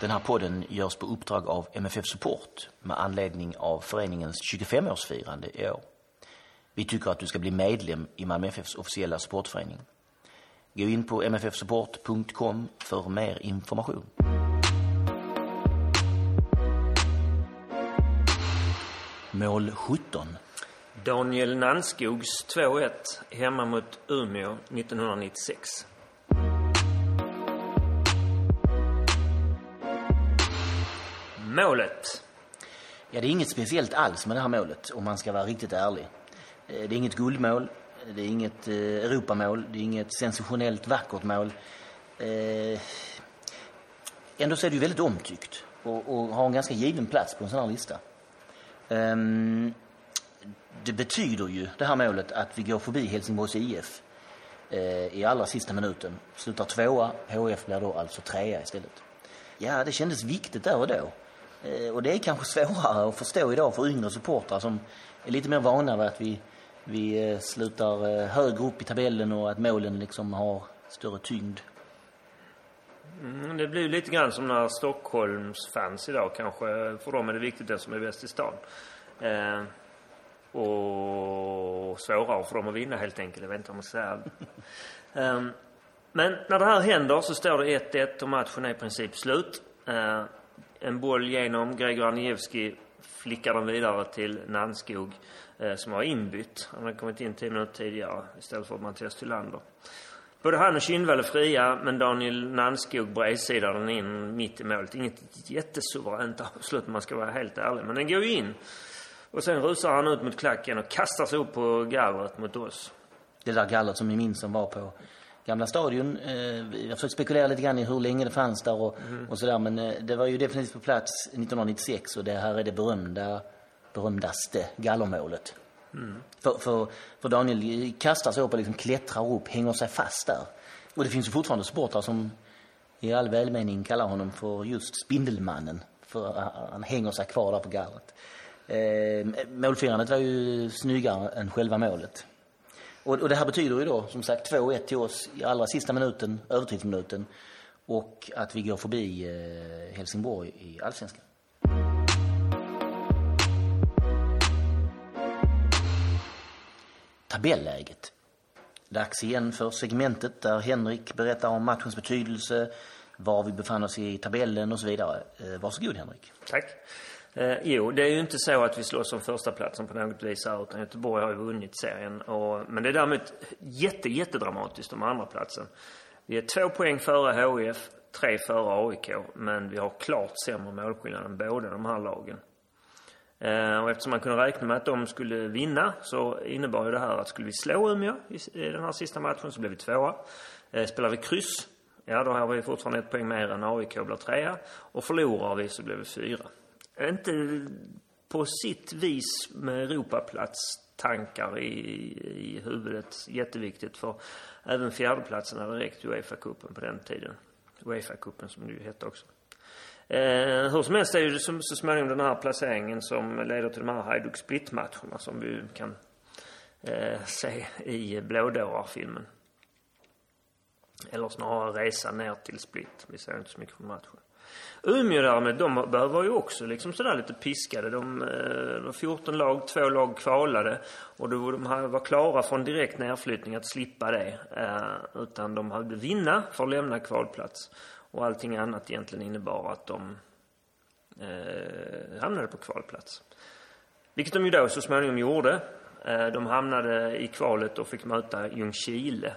Den här podden görs på uppdrag av MFF Support med anledning av föreningens 25-årsfirande i år. Vi tycker att du ska bli medlem i Malmö FFs officiella supportförening. Gå in på mffsupport.com för mer information. Mål 17. Daniel Nannskogs 2-1 hemma mot Umeå 1996. Målet. Ja, det är inget speciellt alls med det här målet om man ska vara riktigt ärlig. Eh, det är inget guldmål, det är inget eh, Europamål, det är inget sensationellt vackert mål. Eh, Ändå så är det ju väldigt omtyckt och, och har en ganska given plats på en sån här lista. Ehm, det betyder ju, det här målet, att vi går förbi Helsingborgs IF eh, i allra sista minuten. Slutar tvåa, HF blir då alltså trea istället. Ja, det kändes viktigt där och då. Eh, Och det är kanske svårare att förstå idag för yngre supportrar som är lite mer vana vid att vi, vi eh, slutar eh, högre upp i tabellen och att målen liksom har större tyngd. Mm, Det blir lite grann som när Stockholms fans idag kanske. För dem är det viktigt det som är bäst i stan. Eh, och svårare för dem att vinna helt enkelt. Jag vet inte om man ska säga. eh, men när det här händer så står det 1-1 och matchen är i princip slut. Eh, en boll genom Gregor Anievski flickar den vidare till Nannskog eh, som har inbytt. Han har kommit in 10 minuter tidigare istället för Mattias Tylander. Både han och Kindvall är fria, men Daniel Nannskog bredsidar den in mitt i målet. Inget jättesuveränt avslut om man ska vara helt ärlig, men den går ju in. Och sen rusar han ut mot klacken och kastar sig upp på gallret mot oss. Det där gallret som ni minns som var på Gamla stadion. Eh, Jag har försökt spekulera lite grann i hur länge det fanns där och, och sådär. Men eh, det var ju definitivt på plats 1996 och det här är det berömda, berömdaste gallermålet. För, för, för Daniel kastar sig upp och liksom klättrar upp, hänger sig fast där. Och det finns ju fortfarande supportrar som i all välmening kallar honom för just Spindelmannen. För han hänger sig kvar där på gallret. Eh, målfirandet var ju snyggare än själva målet. Och, och det här betyder ju då som sagt 2-1 till oss i allra sista minuten, övertidsminuten. Och att vi går förbi eh, Helsingborg i allsvenskan. Tabelläget. Dags igen för segmentet där Henrik berättar om matchens betydelse, var vi befann oss i tabellen och så vidare. Eh, varsågod Henrik. Tack. Eh, jo, det är ju inte så att vi slåss om förstaplatsen på något vis här, utan Göteborg har ju vunnit serien. Och, men det är däremot jätte, jättedramatiskt om andra platsen. Vi är två poäng före HIF, tre före AIK, men vi har klart sämre målskillnad än båda de här lagen. Eh, och eftersom man kunde räkna med att de skulle vinna så innebar ju det här att skulle vi slå Umeå i, i den här sista matchen så blev vi tvåa. Eh, spelar vi kryss, ja då har vi fortfarande ett poäng mer än AIK blir trea. Och förlorar vi så blir vi fyra. Inte på sitt vis med Europaplats-tankar i, i huvudet jätteviktigt för även fjärdeplatsen hade räckt i Uefa-cupen på den tiden. Uefa-cupen som det ju hette också. Eh, hur som helst är det som, så småningom den här placeringen som leder till de här Hajduk Split-matcherna som vi kan eh, se i Blådårar-filmen. Eller snarare resan ner till Split. Vi ser inte så mycket från matchen. Umeå därmed, de var ju också liksom sådär lite piskade. De, eh, de var 14 lag, två lag kvalade. Och då, de var klara från direkt nedflyttning att slippa det. Eh, utan de hade vinna för att lämna kvalplats. Och allting annat egentligen innebar att de eh, hamnade på kvalplats. Vilket de ju då så småningom gjorde. Eh, de hamnade i kvalet och fick möta Ljungskile.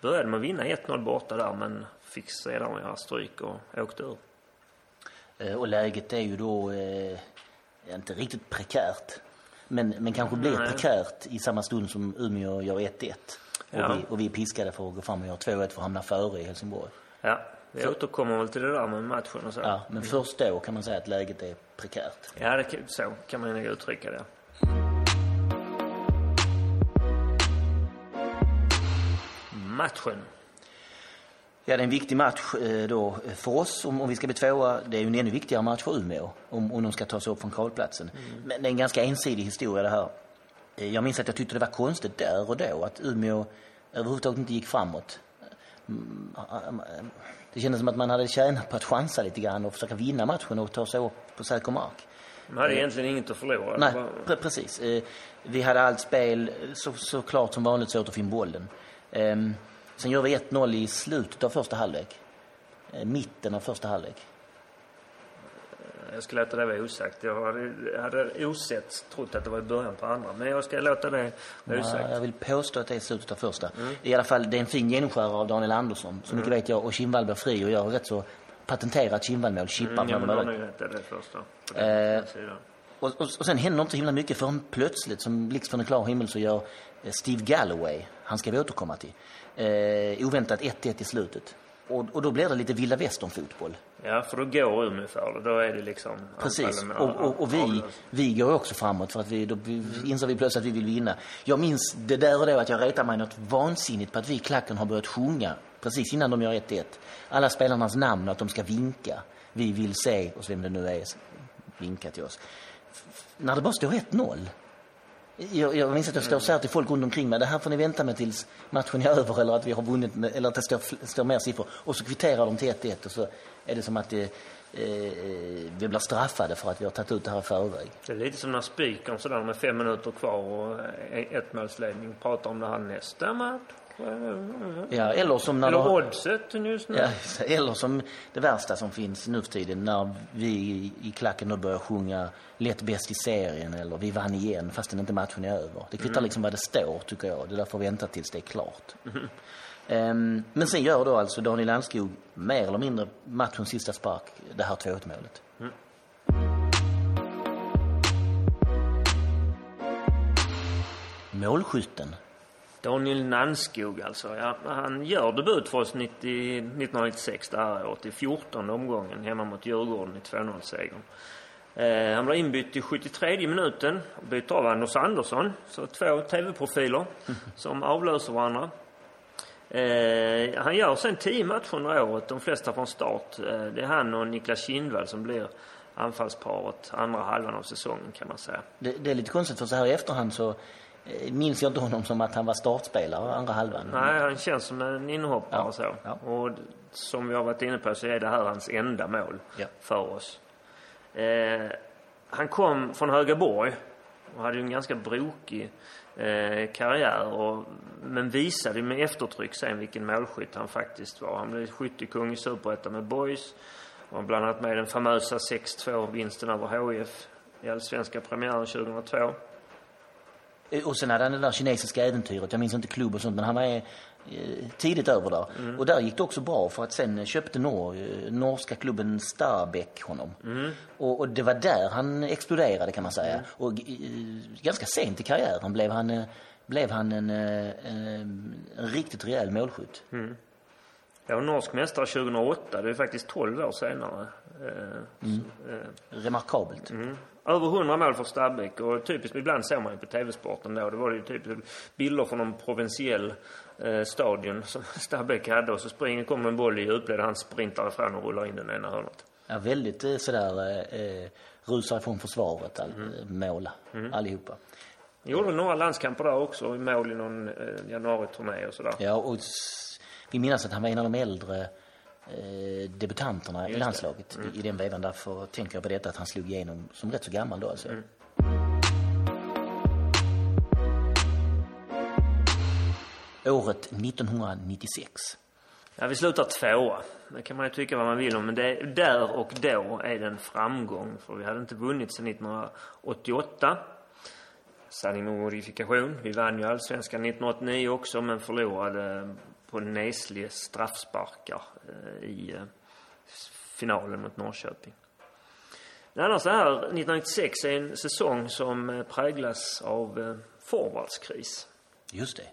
Började med att vinna 1-0 borta där men fick sedan göra stryk och åkte ur. Eh, Och läget är ju då eh, inte riktigt prekärt. Men, men kanske blir Nej. prekärt i samma stund som Umeå gör 1-1. Och, Ja. vi, och vi är piskade för att gå fram och göra 2-1 för att hamna före i Helsingborg. Ja, vi återkommer väl till det där med matchen och så. Ja, men först då kan man säga att läget är prekärt. Ja, det, så kan man nog uttrycka det. Matchen. Ja, det är en viktig match eh, då för oss om, om vi ska bli tvåa. Det är ju en ännu viktigare match för Umeå om, om de ska ta sig upp från kvalplatsen. Men det är en ganska ensidig historia det här. Eh, Jag minns att jag tyckte det var konstigt där och då att Umeå överhuvudtaget inte gick framåt. Mm, Det kändes som att man hade tjänat på att chansa lite grann och försöka vinna matchen och ta sig upp på säker mark. De hade egentligen inget att förlora. Nej, pre precis. Eh, Vi hade allt spel, så, såklart som vanligt få in bollen. Sen gör vi 1-0 i slutet av första halvlek. Eh, Mitten av första halvlek. Jag ska låta det vara osagt. Jag hade, osett trott att det var i början på andra. Men jag ska låta det vara Ja, osagt. jag vill påstå att det är slutet av första. I alla fall, det är en fin genomskärare av Daniel Andersson. Så mycket vet jag. Och Kindvall blir fri och gör rätt så patenterat Kindvall-mål. Chippar Mm, ja, från men mm, du har nog rätt. Det är det första. På Eh, sidan. och, och, och sen händer inte himla mycket förrän plötsligt, som blixt från en klar himmel, så gör eh, Steve Galloway, han ska vi återkomma till, eh, oväntat 1-1 i slutet. Och, och då blir det lite vilda västern-fotboll. Ja, för då går Umeå för det. Då är det liksom... Precis. Och, och, och vi, vi går också framåt för att vi, då inser vi plötsligt att vi vill vinna. Jag minns det där och då att jag retar mig något vansinnigt på att vi i klacken har börjat sjunga precis innan de gör 1-1. Alla spelarnas namn och att de ska vinka. Vi vill se, och vem det nu är, vinka till oss. När det bara står 1-0. Jag, jag minns att jag står och säger till folk runt omkring mig, det här får ni vänta med tills matchen är över eller att vi har vunnit, med, eller att det står, står mer siffror. Och så kvitterar de till 1-1 och så är det som att det, eh, vi blir straffade för att vi har tagit ut det här i förväg. Det är lite som när spikern sådär med fem minuter kvar och eh, ett målsledning pratar om det här nästa match. Ja, eller som när Eller har- oddset just nu. Ja, eller som det värsta som finns nu för tiden när vi i- klacken nu börjar sjunga lätt bäst i serien eller vi vann igen fastän inte matchen är över. Det kvittar liksom vad det står tycker jag. Det där får vänta tills det är klart. Ehm, men sen gör då alltså Daniel Landskog mer eller mindre matchens sista spark, det här 2-1 målet. Målskytten. Daniel Nanskog alltså. Ja, han gör debut för oss 90, 1996 det här året i 14 omgången hemma mot Djurgården i 2-0-segern. Eh, han blir inbytt i 73 minuten och byter av Anders Andersson. Så två tv-profiler som avlöser varandra. Eh, han gör sen 10 matcher under året, de flesta från start. Eh, det är han och Niklas Kindvall som blir anfallsparet andra halvan av säsongen kan man säga. Det, det är lite konstigt för så här i efterhand så minns jag inte honom som att han var startspelare andra halvan. Nej, han känns som en inhoppare Ja, och så. ja. Och som vi har varit inne på så är det här hans enda mål Ja. för oss. Eh, han kom från Högaborg och hade en ganska brokig eh, karriär. Och, men visade med eftertryck sen vilken målskytt han faktiskt var. Han blev skyttekung i Superettan med Boys. Var bland annat med den famösa 6-2-vinsten över HIF i Allsvenska premiären 2002. Eh, Och sen hade han det där kinesiska äventyret. Jag minns inte klubb och sånt, men han var eh, tidigt över där. Och där gick det också bra för att sen köpte Norge, norska klubben Stabæk honom. Och, och det var där han exploderade kan man säga. Och eh, ganska sent i karriären blev han, eh, blev han en, eh, en, en riktigt rejäl målskytt. Jag var norsk mästare 2008. Det är faktiskt 12 år senare. Eh, så, eh, Remarkabelt. Mm. Över 100 mål för Stabæk och typiskt, ibland såg man ju på TV-sporten då, det var ju typ bilder från någon provinsiell eh, stadion som Stabæk hade och så springer, kommer en boll i djupled och han sprintar ifrån och rullar in den ena hörnet. Ja, väldigt eh, sådär eh, rusar ifrån försvaret, all, eh, mål, allihopa. Gjorde några landskamper där också, mål i någon eh, januari-turné och sådär. Ja, och vi minns att han var en av de äldre debutanterna i landslaget i, i den vevan. Därför tänker jag på detta att han slog igenom som rätt så gammal då alltså. Året 1996. Ja, vi slutar tvåa. Det kan man ju tycka vad man vill om, men det, där och då är det en framgång. För vi hade inte vunnit sedan 1988. Sanning med modifikation. Vi vann ju allsvenskan 1989 också, men förlorade på nesliga straffsparkar eh, i eh, finalen mot Norrköping. Det annars här, 1996 är en säsong som eh, präglas av forwardskris. Just det.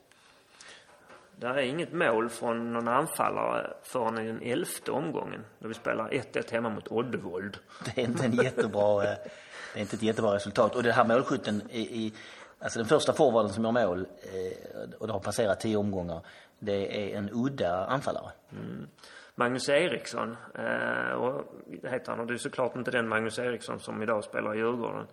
Det är inget mål från någon anfallare förrän i den elfte omgången. Då vi spelar 1-1 hemma mot Oddevold. Det är inte en jättebra, det är inte ett jättebra resultat. Och det här målskytten i, i alltså den första forwarden som gör mål, och det har passerat tio omgångar, det är en udda anfallare. Mm. Magnus Eriksson, eh, och heter han, och det är såklart inte den Magnus Eriksson som idag spelar i Djurgården.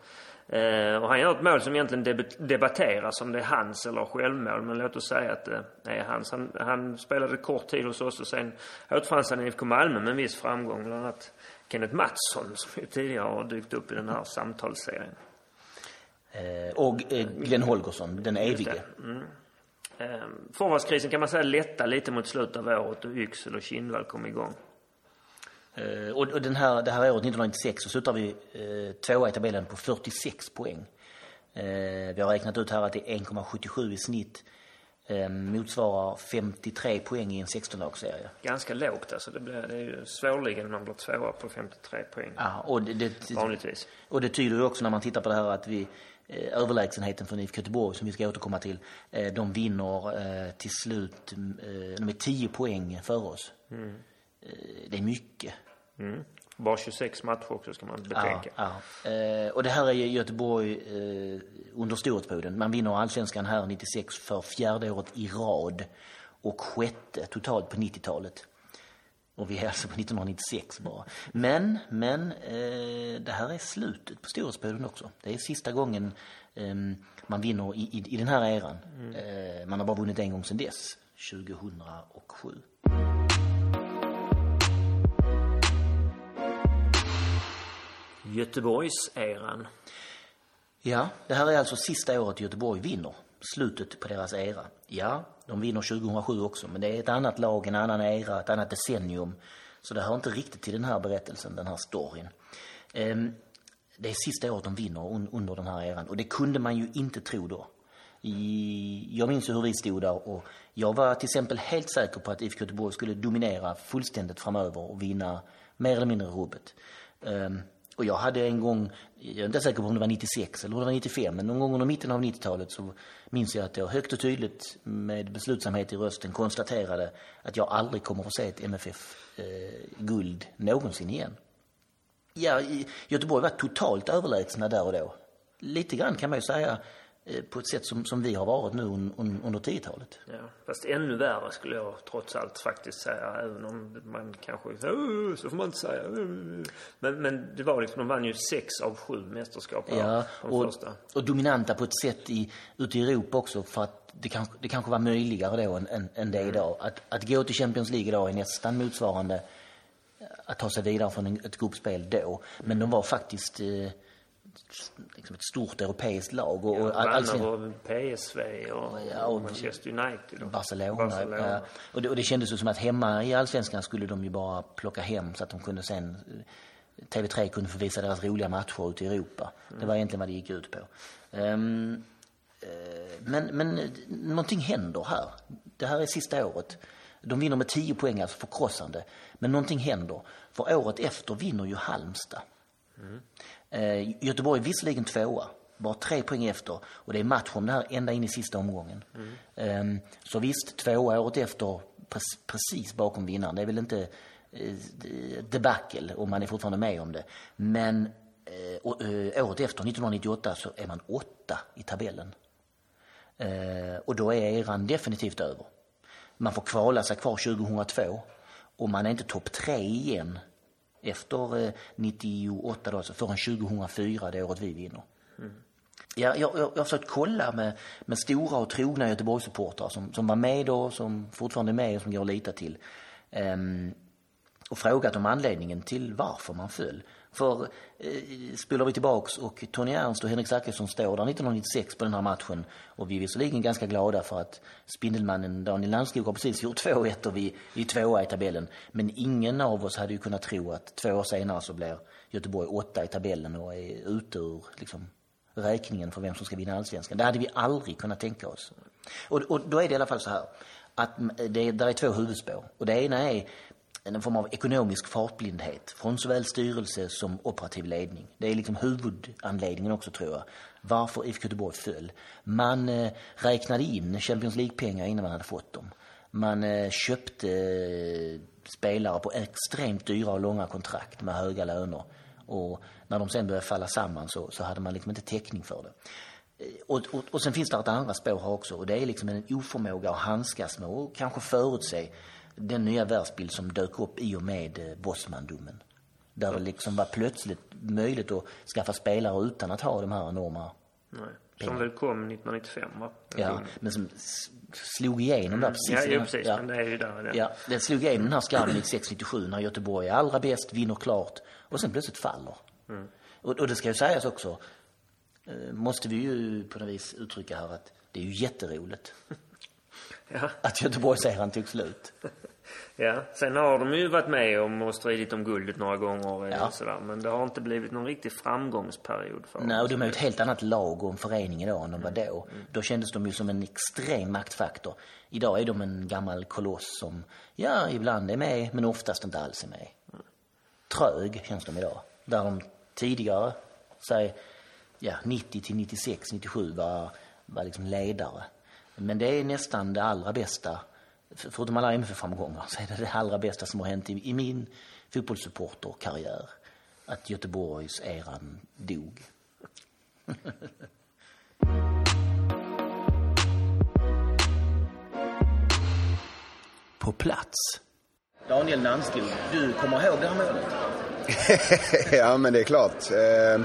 Eh, och han gör ett mål som egentligen debatteras om det är hans eller självmål. Men låt oss säga att det är hans. Han, han spelade kort tid hos oss och sen återfanns han i IFK Malmö med en viss framgång. Bland annat Kenneth Mattsson som ju tidigare har dykt upp i den här samtalsserien. Eh, och eh, Glenn Holgersson, den evige. Mm. Eh, forwardskrisen kan man säga lätta lite mot slutet av året och Yxel och Kindvall kom igång. Eh, och den här, det här året, 1996, så slutar vi eh, tvåa i tabellen på 46 poäng. Eh, vi har räknat ut här att det är 1,77 i snitt. Eh, motsvarar 53 poäng i en 16-lagsserie. Ganska lågt alltså. Det, blir, det är ju svårligen man blir tvåa på 53 poäng. Ja, och det, det, Vanligtvis. Och det tyder ju också när man tittar på det här att vi överlägsenheten från IFK Göteborg som vi ska återkomma till. Eh, de vinner eh, till slut, eh, de är 10 poäng före oss. Mm. Eh, det är mycket. Mm. Bara 26 matcher också ska man betänka. Ja, ja. Eh, och det här är Göteborg eh, under storhetsperioden. Man vinner allsvenskan här 96 för fjärde året i rad och sjätte totalt på 90-talet. Och vi är alltså på 1996 bara. Men, men eh, det här är slutet på storhetsperioden också. Det är sista gången eh, man vinner i, i, i den här eran. Mm. Eh, man har bara vunnit en gång sedan dess, 2007. Göteborgseran. Ja, det här är alltså sista året Göteborg vinner. Slutet på deras era. Ja, de vinner 2007 också, men det är ett annat lag, en annan era, ett annat decennium. Så det hör inte riktigt till den här berättelsen, den här storyn. Ehm, det är sista året de vinner under den här eran och det kunde man ju inte tro då. Jag minns ju hur vi stod där och jag var till exempel helt säker på att IFK Göteborg skulle dominera fullständigt framöver och vinna mer eller mindre rubbet. Ehm, och jag hade en gång, jag är inte säker på om det var 96 eller om det var 95, men någon gång under mitten av 90-talet så minns jag att jag högt och tydligt med beslutsamhet i rösten konstaterade att jag aldrig kommer att se ett MFF-guld eh, någonsin igen. Ja, Göteborg var totalt överlägsna där och då. Lite grann kan man ju säga på ett sätt som, som vi har varit nu un, un, under 10-talet. Ja, fast ännu värre skulle jag trots allt faktiskt säga, även om man kanske, så får man inte säga. Men, men det var liksom, de vann ju sex av sju mästerskap ja, och, och dominanta på ett sätt i, ute i Europa också för att det kanske, det kanske var möjligare då än, än, än det mm. idag. Att, att gå till Champions League idag är nästan motsvarande att ta sig vidare från ett gruppspel då. Men de var faktiskt eh, liksom ett stort europeiskt lag. Och, ja, alltså, och PSV och, ja, och Manchester United. Och Barcelona. Barcelona. Ja. Och, det, och det kändes ju som att hemma i allsvenskan skulle de ju bara plocka hem så att de kunde sen TV3 kunde få visa deras roliga matcher ute i Europa. Mm. Det var egentligen vad det gick ut på. Um, men, men någonting händer här. Det här är sista året. De vinner med 10 poäng, alltså förkrossande. Men någonting händer. För året efter vinner ju Halmstad. Mm. Eh, Göteborg är visserligen tvåa, bara tre poäng efter och det är match om det här ända in i sista omgången. Mm. Eh, så visst, tvåa året efter, precis bakom vinnaren. Det är väl inte eh, debacle om man är fortfarande med om det. Men eh, och, eh, året efter, 1998, så är man åtta i tabellen. Eh, och då är eran definitivt över. Man får kvala sig kvar 2002 och man är inte topp tre igen efter 98 då, alltså förrän 2004, det året vi vinner. Mm. Ja, jag, jag, jag har försökt kolla med, med stora och trogna Göteborgssupportrar som, som var med då, som fortfarande är med och som går att lita till. Um, och frågat om anledningen till varför man föll. För eh, spelar vi tillbaks och Tony Ernst och Henrik Zachrisson står där 1996 på den här matchen och vi är visserligen ganska glada för att Spindelmannen Daniel Landskog har precis gjort 2-1 och vi, vi är tvåa i tabellen. Men ingen av oss hade ju kunnat tro att två år senare så blir Göteborg åtta i tabellen och är ute ur liksom, räkningen för vem som ska vinna allsvenskan. Det hade vi aldrig kunnat tänka oss. Och, och då är det i alla fall så här att eh, det, där är två huvudspår. Och det ena är en form av ekonomisk fartblindhet från såväl styrelse som operativ ledning. Det är liksom huvudanledningen också tror jag. Varför IFK Göteborg föll. Man eh, räknade in Champions League-pengar innan man hade fått dem. Man eh, köpte eh, spelare på extremt dyra och långa kontrakt med höga löner. Och när de sen började falla samman så, så hade man liksom inte täckning för det. Eh, och, och, och sen finns det ett andra spår här också och det är liksom en oförmåga att handskas med och kanske förutse den nya världsbild som dök upp i och med eh, Bosman-domen. Där det liksom var plötsligt möjligt att skaffa spelare utan att ha de här enorma Nej. Som väl kom 1995 va? Ja, men som slog igenom där precis. Ja, den- precis. ja. Men det är ju där. Ja, den slog igenom den här skarven 96-97 när Göteborg är allra bäst, vinner klart och sen plötsligt faller. Och, och det ska ju sägas också, eh, måste vi ju på något vis uttrycka här att det är ju jätteroligt Ja. att Göteborgseran tog slut. ja. Sen har de ju varit med om och stridit om guldet några gånger. Ja. Ja. Sådär. Men det har inte blivit någon riktig framgångsperiod för Nej, dem. och de är ju ett helt annat lag och en förening idag än de var då. Då kändes de ju som en extrem maktfaktor. Idag är de en gammal koloss som, ja, ibland är med, men oftast inte alls är med. Trög känns de idag. Där de tidigare, säg, ja, 90 till 96, 97 var, var liksom ledare. Men det är nästan det allra bästa, för- förutom alla MFF-framgångar, så är det det allra bästa som har hänt i, i min fotbollssupporterkarriär. Att Göteborgs eran dog. På plats. Daniel Nannskog, du kommer ihåg det här målet? ja, men det är klart. Eh,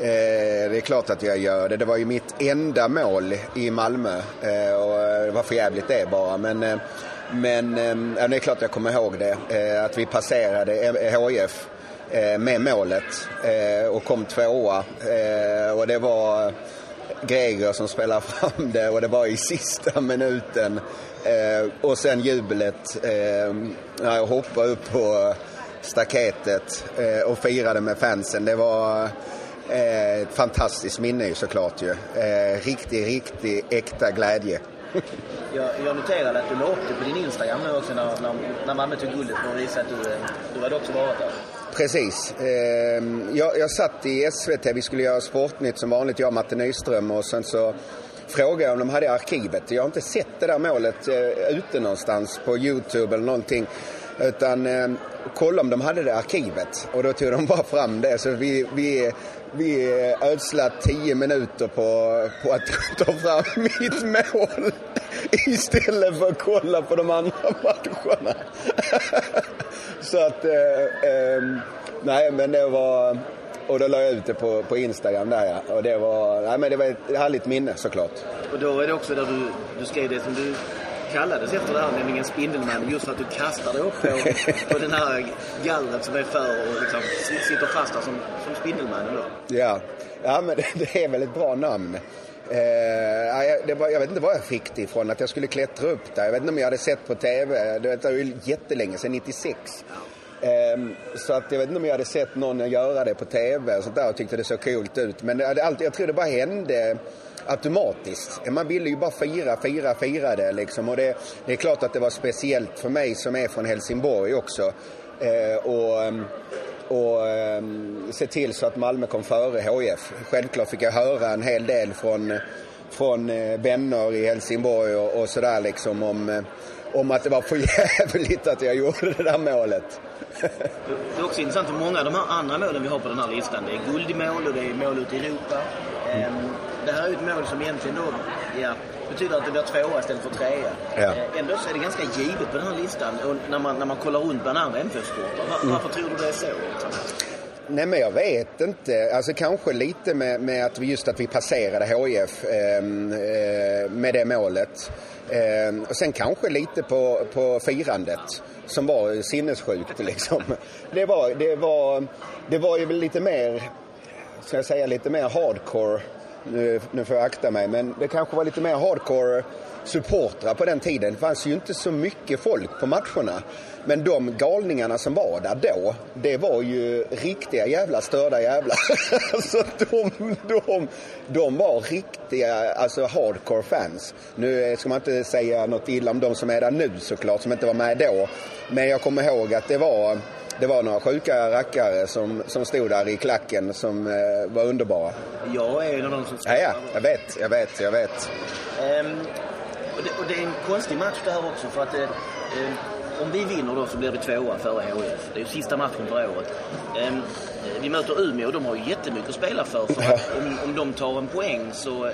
eh, det är klart att jag gör det. Det var ju mitt enda mål i Malmö. Eh, och det var för jävligt det bara. Men, eh, men eh, ja, det är klart jag kommer ihåg det. Eh, att vi passerade HIF eh, med målet eh, och kom tvåa. Eh, och det var Greger som spelade fram det och det var i sista minuten. Eh, och sen jublet eh, när jag hoppade upp på staketet eh, och firade med fansen. Det var ett fantastiskt minne ju såklart ju. Eh, riktig, riktig äkta glädje. Jag, jag noterade att du la upp det på din Instagram nu också när, när, när Malmö tog guldet för att visa att du, eh, du hade också varit där. Precis. Eh, jag, jag satt i SVT, vi skulle göra Sportnytt som vanligt, jag och Matte Nyström och sen så frågade jag om de hade arkivet. Jag har inte sett det där målet eh, ute någonstans på Youtube eller någonting. Utan eh, kolla om de hade det arkivet och då tog de bara fram det. Så vi, vi, vi ödslat tio minuter på, på att ta fram mitt mål istället för att kolla på de andra matcherna. Så att, eh, eh, nej men det var, och då la jag ut det på, på Instagram där ja. Och det var, nej men det var ett härligt minne såklart. Och då är det också där du, du skrev det som du kallades efter det här, nämligen Spindelmannen, just för att du kastade upp på, på den här gallret som är för och liksom sitter fast där som, som Spindelmannen då. Ja, ja men det, är väl ett bra namn. Eh, ja, jag- det var, jag vet inte var jag fick det ifrån, att jag skulle klättra upp där. Jag vet inte om jag hade sett på TV. Det var ju jättelänge sedan, 96. Um, ehm, så att jag vet inte om jag hade sett någon göra det på TV och sånt där och tyckte det såg coolt ut. Men det allt, jag tror det bara hände automatiskt. Man ville ju bara fira, fira, fira det liksom. Och det, det är klart att det var speciellt för mig som är från Helsingborg också. Eh, och, eh, och eh, se till så att Malmö kom före HIF. Självklart fick jag höra en hel del från, från eh, vänner i Helsingborg och, och sådär liksom om, eh, om att det var för jävligt att jag gjorde det där målet. Det är också intressant för många av de här andra målen vi har på den här listan. Det är guld i mål och det är mål ute i Europa. Mm. Det här är ju ett mål som egentligen då ja, betyder att det blir tvåa istället för trea. Ja. Eh, Ändå så är det ganska givet på den här listan och när man, när man kollar runt bland andra MFF-sporter. Var, Varför tror du det är så? Nej men jag vet inte. Alltså kanske lite med, med att vi just att vi passerade HIF ehm, eh, med det målet. Ehm, och sen kanske lite på, på firandet som var sinnessjukt liksom. Det var, det var, det var ju lite mer, ska jag säga lite mer hardcore. Nu, nu får jag akta mig men det kanske var lite mer hardcore supportrar på den tiden. Det fanns ju inte så mycket folk på matcherna. Men de galningarna som var där då, det var ju riktiga jävla störda jävlar. alltså de, de, de var riktiga alltså hardcore fans. Nu ska man inte säga något illa om de som är där nu såklart, som inte var med då. Men jag kommer ihåg att det var det var några sjuka rackare som, som stod där i klacken som eh, var underbara. Jag är en av de som Ja, ja, jag vet, jag vet, jag vet. Ehm, Och det, och det är en konstig match det här också för att eh, eh, om vi vinner då så blir vi tvåa före HIF. Det är ju sista matchen för året. Eh, vi möter Umeå och de har ju jättemycket att spela för. för att om, om de tar en poäng så eh,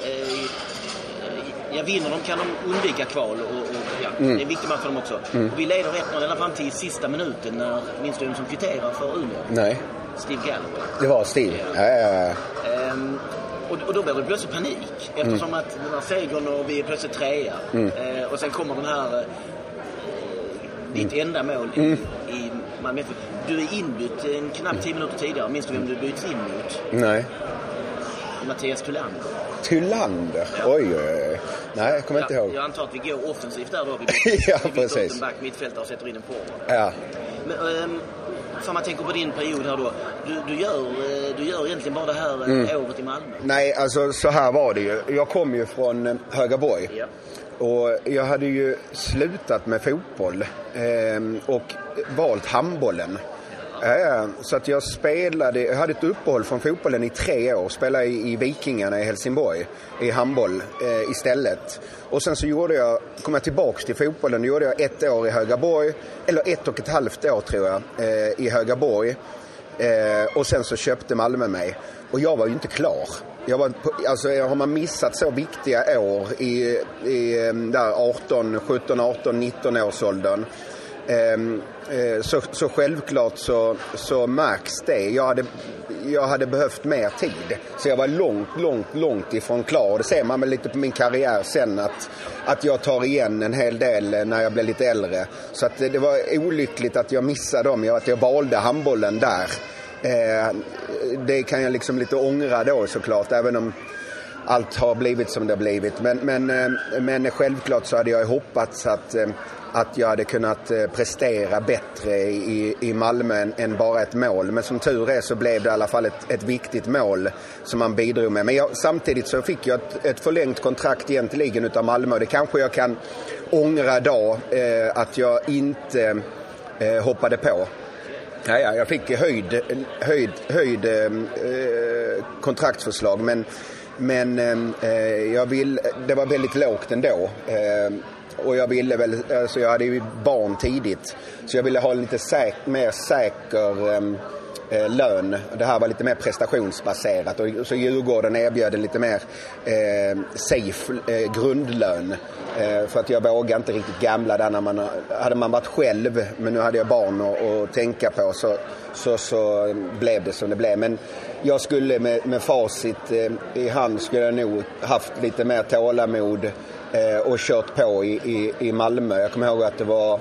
Ja, vinner de kan de undvika kval och, och ja, det är en viktig match för dem också. Och vi leder 1-0 ända fram till sista minuten när, minns du vem som kvitterar för Umeå? Nej, Steve Galloway. det var Steve. Ja, ja, ja. Ehm, och, och då blir det plötsligt panik eftersom att den här segern och vi är plötsligt trea. Eh, och sen kommer den här, eh, ditt enda mål i, i Malmö. Du är inbytt en knappt 10 minuter tidigare. Minns du vem du byts in mot? Nej. Mattias Thullander. Tylander? Oj, oj, oj. Nej, jag kommer inte Ja, ihåg. jag antar att vi går offensivt där då. Vi Ja, vi precis. en back mittfältare och sätter in en forward. Ja. Men, um, för man tänker på din period här då. Du, du, gör, eh, du gör egentligen bara det här eh, året i Malmö. Nej, alltså så här var det ju. Jag kom ju från eh, Högaborg. Ja. Och jag hade ju slutat med fotboll eh, och valt handbollen. Eh, så att jag spelade, jag hade ett uppehåll från fotbollen i tre år. Spelade i, i Vikingarna i Helsingborg i handboll eh, istället. Och sen så gjorde jag, kom jag tillbaks till fotbollen. Då gjorde jag ett år i Högaborg, eller ett och ett halvt år tror jag, eh, i Högaborg. Eh, och sen så köpte Malmö mig. Och jag var ju inte klar. Jag var på, alltså, har man missat så viktiga år i, i eh, där 18, 17, 18, 19 års åldern. Eh, så, så självklart så, så märks det. Jag hade, jag hade behövt mer tid. Så jag var långt, långt, långt ifrån klar. Och det ser man väl lite på min karriär sen att, att jag tar igen en hel del eh, när jag blir lite äldre. Så att det, det var olyckligt att jag missade dem, att jag valde handbollen där. Eh, det kan jag liksom lite ångra då såklart, även om allt har blivit som det har blivit. Men, men, eh, men självklart så hade jag hoppats att, eh, att jag hade kunnat eh, prestera bättre i, i Malmö än, än bara ett mål. Men som tur är så blev det i alla fall ett, ett viktigt mål som man bidrog med. Men jag, samtidigt så fick jag ett, ett förlängt kontrakt egentligen utav Malmö och det kanske jag kan ångra idag eh, att jag inte eh, hoppade på. Ja, ja, jag fick höjd, höjd, höjd eh, kontraktsförslag men, men eh, eh jag vill, det var väldigt lågt ändå. Eh, och jag ville väl, alltså jag hade ju barn tidigt. Så jag ville ha lite säk, mer säker ehm, eh, lön. Det här var lite mer prestationsbaserat och så Djurgården erbjöd en lite mer eh, safe eh, grundlön. Eh, för att jag vågade inte riktigt gamla där när man hade man varit själv men nu hade jag barn att, att tänka på så, så, så blev det som det blev. Men jag skulle med, med facit eh, i hand skulle jag nog haft lite mer tålamod eh, och kört på i, i, i Malmö. Jag kommer ihåg att det var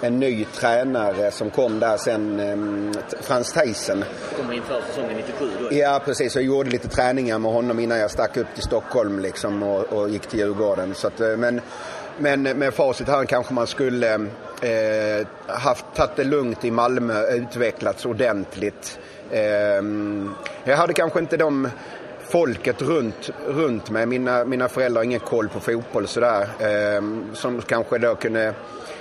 en ny tränare som kom där sen, eh, Frans Theisen. Kommer inför säsongen 97 då. Ja, precis. Jag gjorde lite träningar med honom innan jag stack upp till Stockholm liksom och, och gick till Djurgården. Så att, eh, men, men med facit här kanske man skulle eh, haft tagit det lugnt i Malmö, utvecklats ordentligt. Eh, jag hade kanske inte de folket runt, runt mig. Mina, mina föräldrar har ingen koll på fotboll sådär. Eh, som kanske då kunde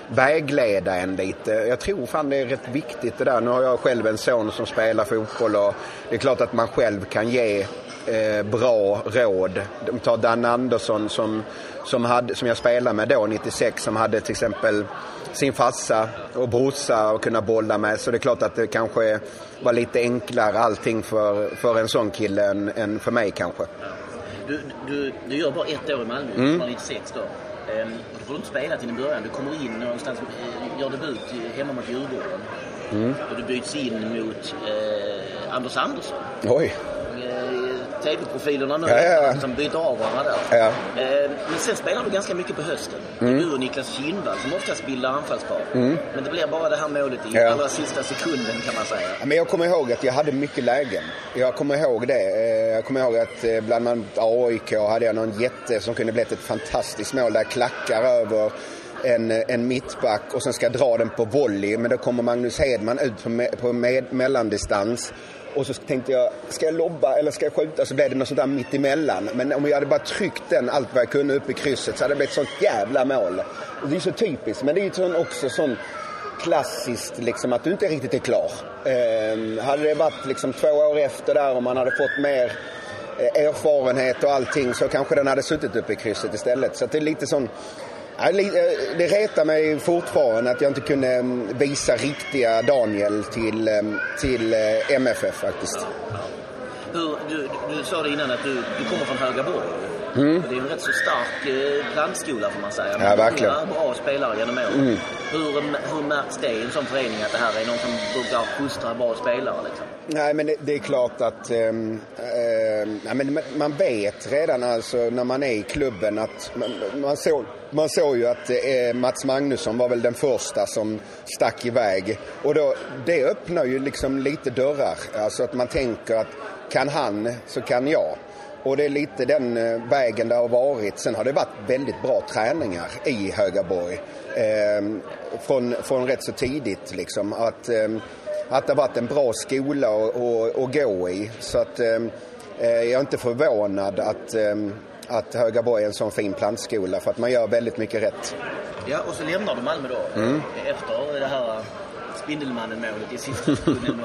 vägleda en lite. Jag tror fan det är rätt viktigt det där. Nu har jag själv en son som spelar fotboll och det är klart att man själv kan ge eh, bra råd. De tar Dan Andersson som, som, hade, som jag spelade med då 96 som hade till exempel sin farsa och brorsa att kunna bolla med. Så det är klart att det kanske var lite enklare allting för, för en sån kille än, än för mig kanske. Du, du, du gör bara ett år i Malmö, mm. 96 då. Ehm, då får du inte spela till en början. Du kommer in någonstans, gör debut hemma mot Djurgården. Och du byts in mot eh, Anders Andersson. Oj. TV-profilerna nu Ja, ja, ja. som byter av varandra där. Ja. Eh, men sen spelar du ganska mycket på hösten. Är du och Niklas Kindvall som oftast bildar anfallspar. Men det blir bara det här målet i Ja. allra sista sekunden kan man säga. Men jag kommer ihåg att jag hade mycket lägen. Jag kommer ihåg det. Eh, Jag kommer ihåg att eh, bland annat AIK hade jag någon jätte som kunde blivit ett fantastiskt mål där jag klackar över en, en mittback och sen ska dra den på volley. Men då kommer Magnus Hedman ut på, me, på med, mellandistans. Och så tänkte jag, ska jag lobba eller ska jag skjuta? Så blev det något sånt där mitt emellan. Men om jag hade bara tryckt den allt vad jag kunde upp i krysset så hade det blivit ett sånt jävla mål. Och det är så typiskt, men det är ju sån, också sån klassiskt liksom att du inte riktigt är klar. Eh, hade det varit liksom två år efter där och man hade fått mer eh, erfarenhet och allting så kanske den hade suttit uppe i krysset istället. Så att det är lite sån det retar mig fortfarande att jag inte kunde mm, visa riktiga Daniel till, mm, till MFF faktiskt. Hur, du, du sa det innan att du, du kommer från Högaborg. Mm. Det är en rätt så stark eh, plantskola får man säga. Ja, verkligen. Många bra spelare genom åren. Mm. Hur, hur märks det i en sån förening att det här är någon som brukar fostra bra spelare? Liksom? Nej, men det, det, är klart att äh, äh, men man vet redan alltså när man är i klubben att man, man såg man såg ju att eh, Mats Magnusson var väl den första som stack iväg. Och då, det öppnar ju liksom lite dörrar. Alltså att man tänker att kan han så kan jag. Och det är lite den eh, vägen det har varit. Sen har det varit väldigt bra träningar i Högaborg. Eh, från, från rätt så tidigt liksom. Att, eh, att det har varit en bra skola att gå i. Så att ehm, eh, jag är inte förvånad att, eh, att Högaborg är en sån fin plantskola för att man gör väldigt mycket rätt. Ja, och så lämnar du Malmö då mm. efter det här Spindelmannen-målet i sista sekunden.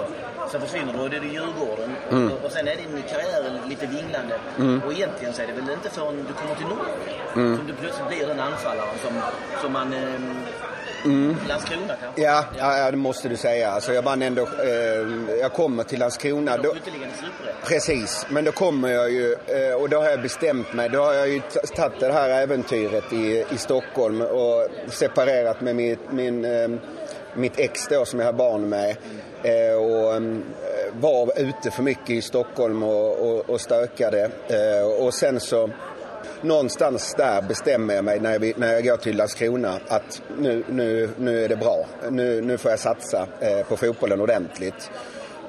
Sen försvinner du och det är Djurgården. Mm. Och, och sen är din karriär lite vinglande. Mm. Och egentligen så är det väl inte förrän du kommer till Norge mm. som du plötsligt blir den anfallaren som, som man... Eh, Mm. Landskrona kanske? Ja, ja, det måste du säga. Alltså jag vann ändå... Eh, jag kommer till Landskrona. Då, precis, men då kommer jag ju eh, och då har jag bestämt mig. Då har jag ju tagit det här äventyret i, i Stockholm och separerat med min, min eh, mitt ex då som jag har barn med eh, och mm, eh, var ute för mycket i Stockholm och, och, och stökade. Eh, och sen så någonstans där bestämmer jag mig när jag, när jag går till Landskrona att nu, nu, nu är det bra. Nu, nu får jag satsa eh, på fotbollen ordentligt.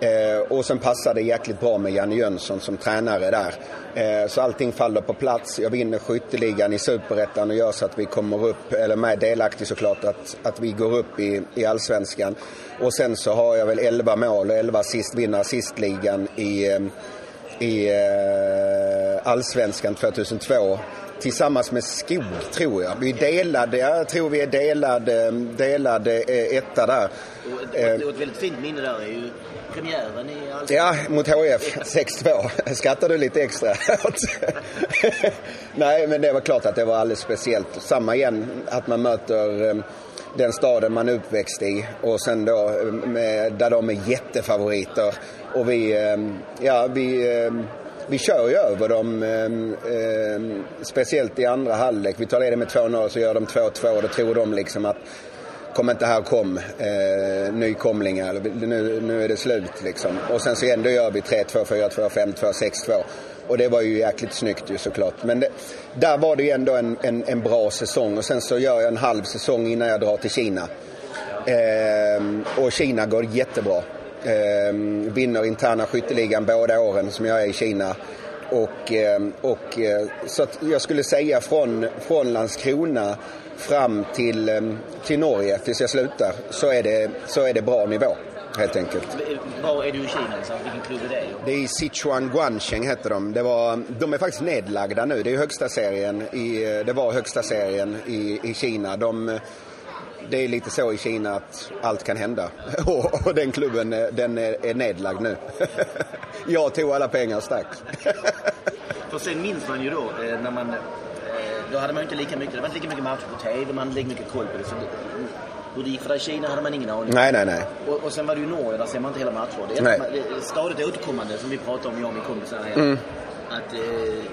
Eh, och sen passar det jäkligt bra med Janne Jönsson som tränare där. Eh, så allting faller på plats. Jag vinner skytteligan i Superettan och gör så att vi kommer upp, eller med delaktig såklart, att, att vi går upp i, i Allsvenskan. Och sen så har jag väl 11 mål och 11 assist, vinner assistligan i, eh, i eh, Allsvenskan 2002 tillsammans med Skog, tror jag. Vi är delade, jag tror vi är delad, delad eh, etta där. Och ett, och ett väldigt fint minne där är ju premiären i Allsvenskan. Ja, mot HIF 6-2. Skrattar du lite extra Nej, men det var klart att det var alldeles speciellt. Samma igen, att man möter ehm, den staden man är uppväxt i och sen då ehm, med, där de är jättefavoriter. Och vi, ehm, ja, vi vi kör ju över dem, speciellt i andra halvlek. Vi tar ledigt med 2-0 så gör de 2-2 och då tror de liksom att kom inte här kom, eh, nykomlingar, nu, nu är det slut liksom. Och sen så ändå gör vi 3-2, 4-2, 5-2, 6-2. Och det var ju jäkligt snyggt ju såklart. Men det, där var det ju ändå en, en, en, bra säsong och sen så gör jag en halv säsong innan jag drar till Kina. Eh, och Kina går jättebra. Eh, vinner interna skytteligan båda åren som jag är i Kina. Och, ehm, och, eh, så att jag skulle säga från, från Landskrona fram till, ehm, till Norge tills jag slutar så är det, så är det bra nivå. Helt enkelt. Var är du i Kina? Liksom? Vilken klubb är det? Det är Sichuan Guancheng heter de. Det var, de är faktiskt nedlagda nu. Det är högsta serien i, det var högsta serien i, i Kina. De, det är lite så i Kina att allt kan hända. Och, och den klubben den är, är nedlagd nu. Jag tog alla pengar och stack. För sen minns man ju då eh, när man då hade man inte lika mycket, det var inte lika mycket matcher på tv, man hade lika mycket koll på det. Så det, hur det gick för dig i Kina hade man ingen aning Nej, nej, nej. Och, och sen var det ju Norge, där ser man inte hela matcher. Det är, nej. stadigt återkommande som vi pratar om, jag och min kompis här. Mm. Att eh,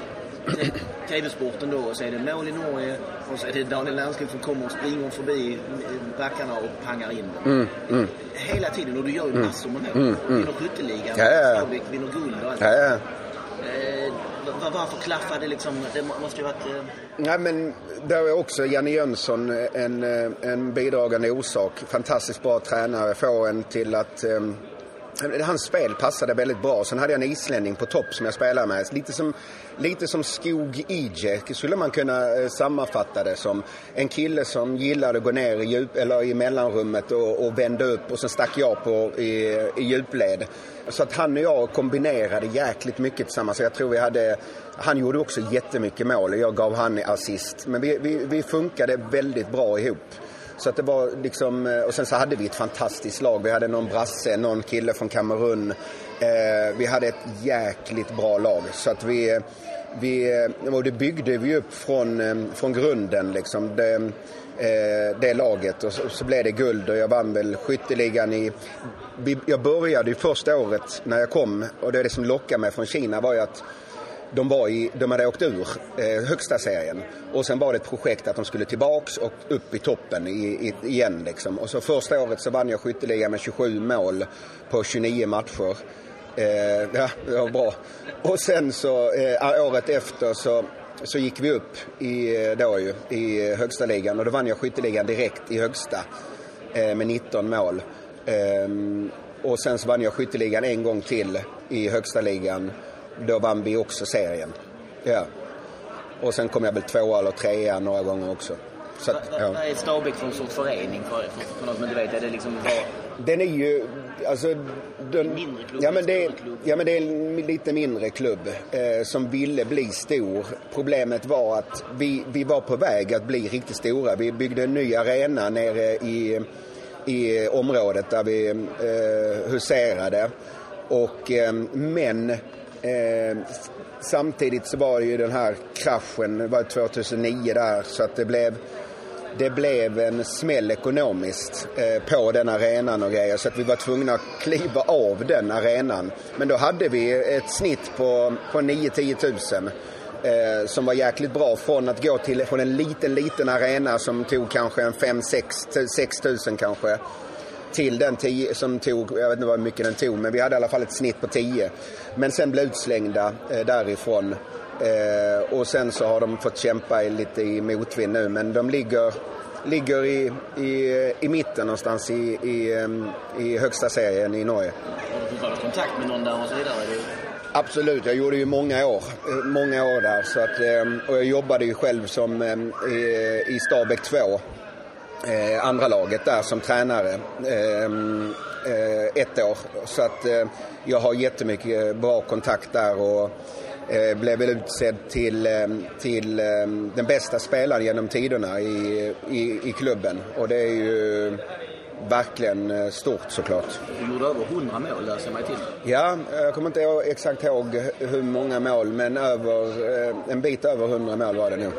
TV-sporten då, så är det mål i Norge och så är det Daniel Lernskog som kommer och springer förbi backarna och pangar in dem. Mm, mm. Hela tiden, och du gör ju mm. massor med mål. Mm, mm. Vinner skytteligan, ja, ja, ja. vinner guld och allt. Ja, ja. Eh, varför klaffade det liksom? Det måste ju varit... Eh... Nej, men där är också Janne Jönsson en, eh, en bidragande orsak. Fantastiskt bra tränare. Får en till att... eh, hans spel passade väldigt bra. Sen hade jag en islänning på topp som jag spelade med. Lite som, lite som Skog Ije skulle man kunna eh, sammanfatta det som. En kille som gillade att gå ner i, djup, eller i mellanrummet och, och vända upp och sen stack jag på i, i djupled. Så att han och jag kombinerade jäkligt mycket tillsammans. Jag tror vi hade, han gjorde också jättemycket mål och jag gav han assist. Men vi, vi, vi funkade väldigt bra ihop. Så att det var liksom, eh, och sen så hade vi ett fantastiskt lag. Vi hade någon brasse, någon kille från Kamerun. Eh, vi hade ett jäkligt bra lag. Så att vi, vi, eh, och det byggde vi upp från, eh, från grunden liksom. Det, eh, det laget och så, så, blev det guld och jag vann väl skytteligan i... Jag började ju första året när jag kom och det, det som lockade mig från Kina var ju att de, var i, de hade åkt ur eh, högsta serien och sen var det ett projekt att de skulle tillbaks och upp i toppen i, i, igen liksom. Och så första året så vann jag skytteligan med 27 mål på 29 matcher. Eh, ja, det var bra. Och sen så eh, året efter så, så gick vi upp i, eh, då ju, i högsta ligan och då vann jag skytteligan direkt i högsta eh, med 19 mål. Ehm, och sen så vann jag skytteligan en gång till i högsta ligan. Då vann vi också serien. Ja. Och sen kom jag väl tvåa eller trea några gånger också. Så att, ja. Vad är Stabäck för en sorts förening för, för, för något som inte vet? Är det liksom var... Den är ju, alltså... Den, mindre klubb? Ja men, det, är, ja men det är en lite mindre klubb eh, som ville bli stor. Problemet var att vi, vi var på väg att bli riktigt stora. Vi byggde en ny arena nere i, i området där vi eh, huserade. Och, eh, men eh, samtidigt så var det ju den här kraschen, det var 2009 där, så att det blev det blev en smäll ekonomiskt eh, på den arenan och grejer så att vi var tvungna att kliva av den arenan. Men då hade vi ett snitt på, på 9-10 tusen eh, som var jäkligt bra från att gå till från en liten, liten arena som tog kanske en 5-6 tusen kanske till den 10 som tog, jag vet inte hur mycket den tog, men vi hade i alla fall ett snitt på 10. Men sen blev utslängda eh, därifrån Eh, och sen så har de fått kämpa lite i motvind nu men de ligger, ligger i, i, i mitten någonstans i, i, i högsta serien i Norge. Har du kontakt med någon där och så vidare? Absolut, jag gjorde ju många år, eh, många år där. Så att, och jag jobbade ju själv som, i, i Stabäck 2, eh, andra laget där som tränare ehm, eh, ett år. Så att jag har jättemycket bra kontakt där. Och, eh, blev väl utsedd till, eh, till eh, den bästa spelaren genom tiderna i, i, i klubben. Och det är ju verkligen eh, stort såklart. Du gjorde över 100 mål läser mig till. Ja, jag kommer inte exakt ihåg hur många mål men över, en bit över 100 mål var det nog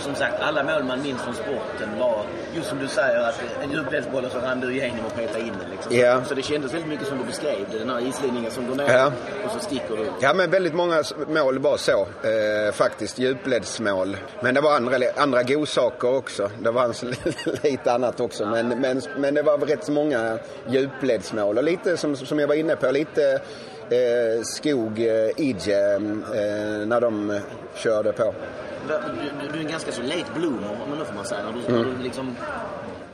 som sagt, alla mål man minns från sporten var, just som du säger, att en djupledsboll så rann du igenom och petade in den. Liksom. Yeah. Så det kändes väldigt mycket som du beskrev det, den här islinjen som går ner yeah. och så sticker du. Ja, men väldigt många mål var så, eh, faktiskt, djupledsmål. Men det var andra, andra godsaker också. Det var lite annat också, men, men, men det var rätt många djupledsmål. Och lite som, som jag var inne på, lite eh, Skog, eh, Idje, eh, när de körde på du, du är en ganska så late bloomer, om man får man säga. Du, mm. du liksom...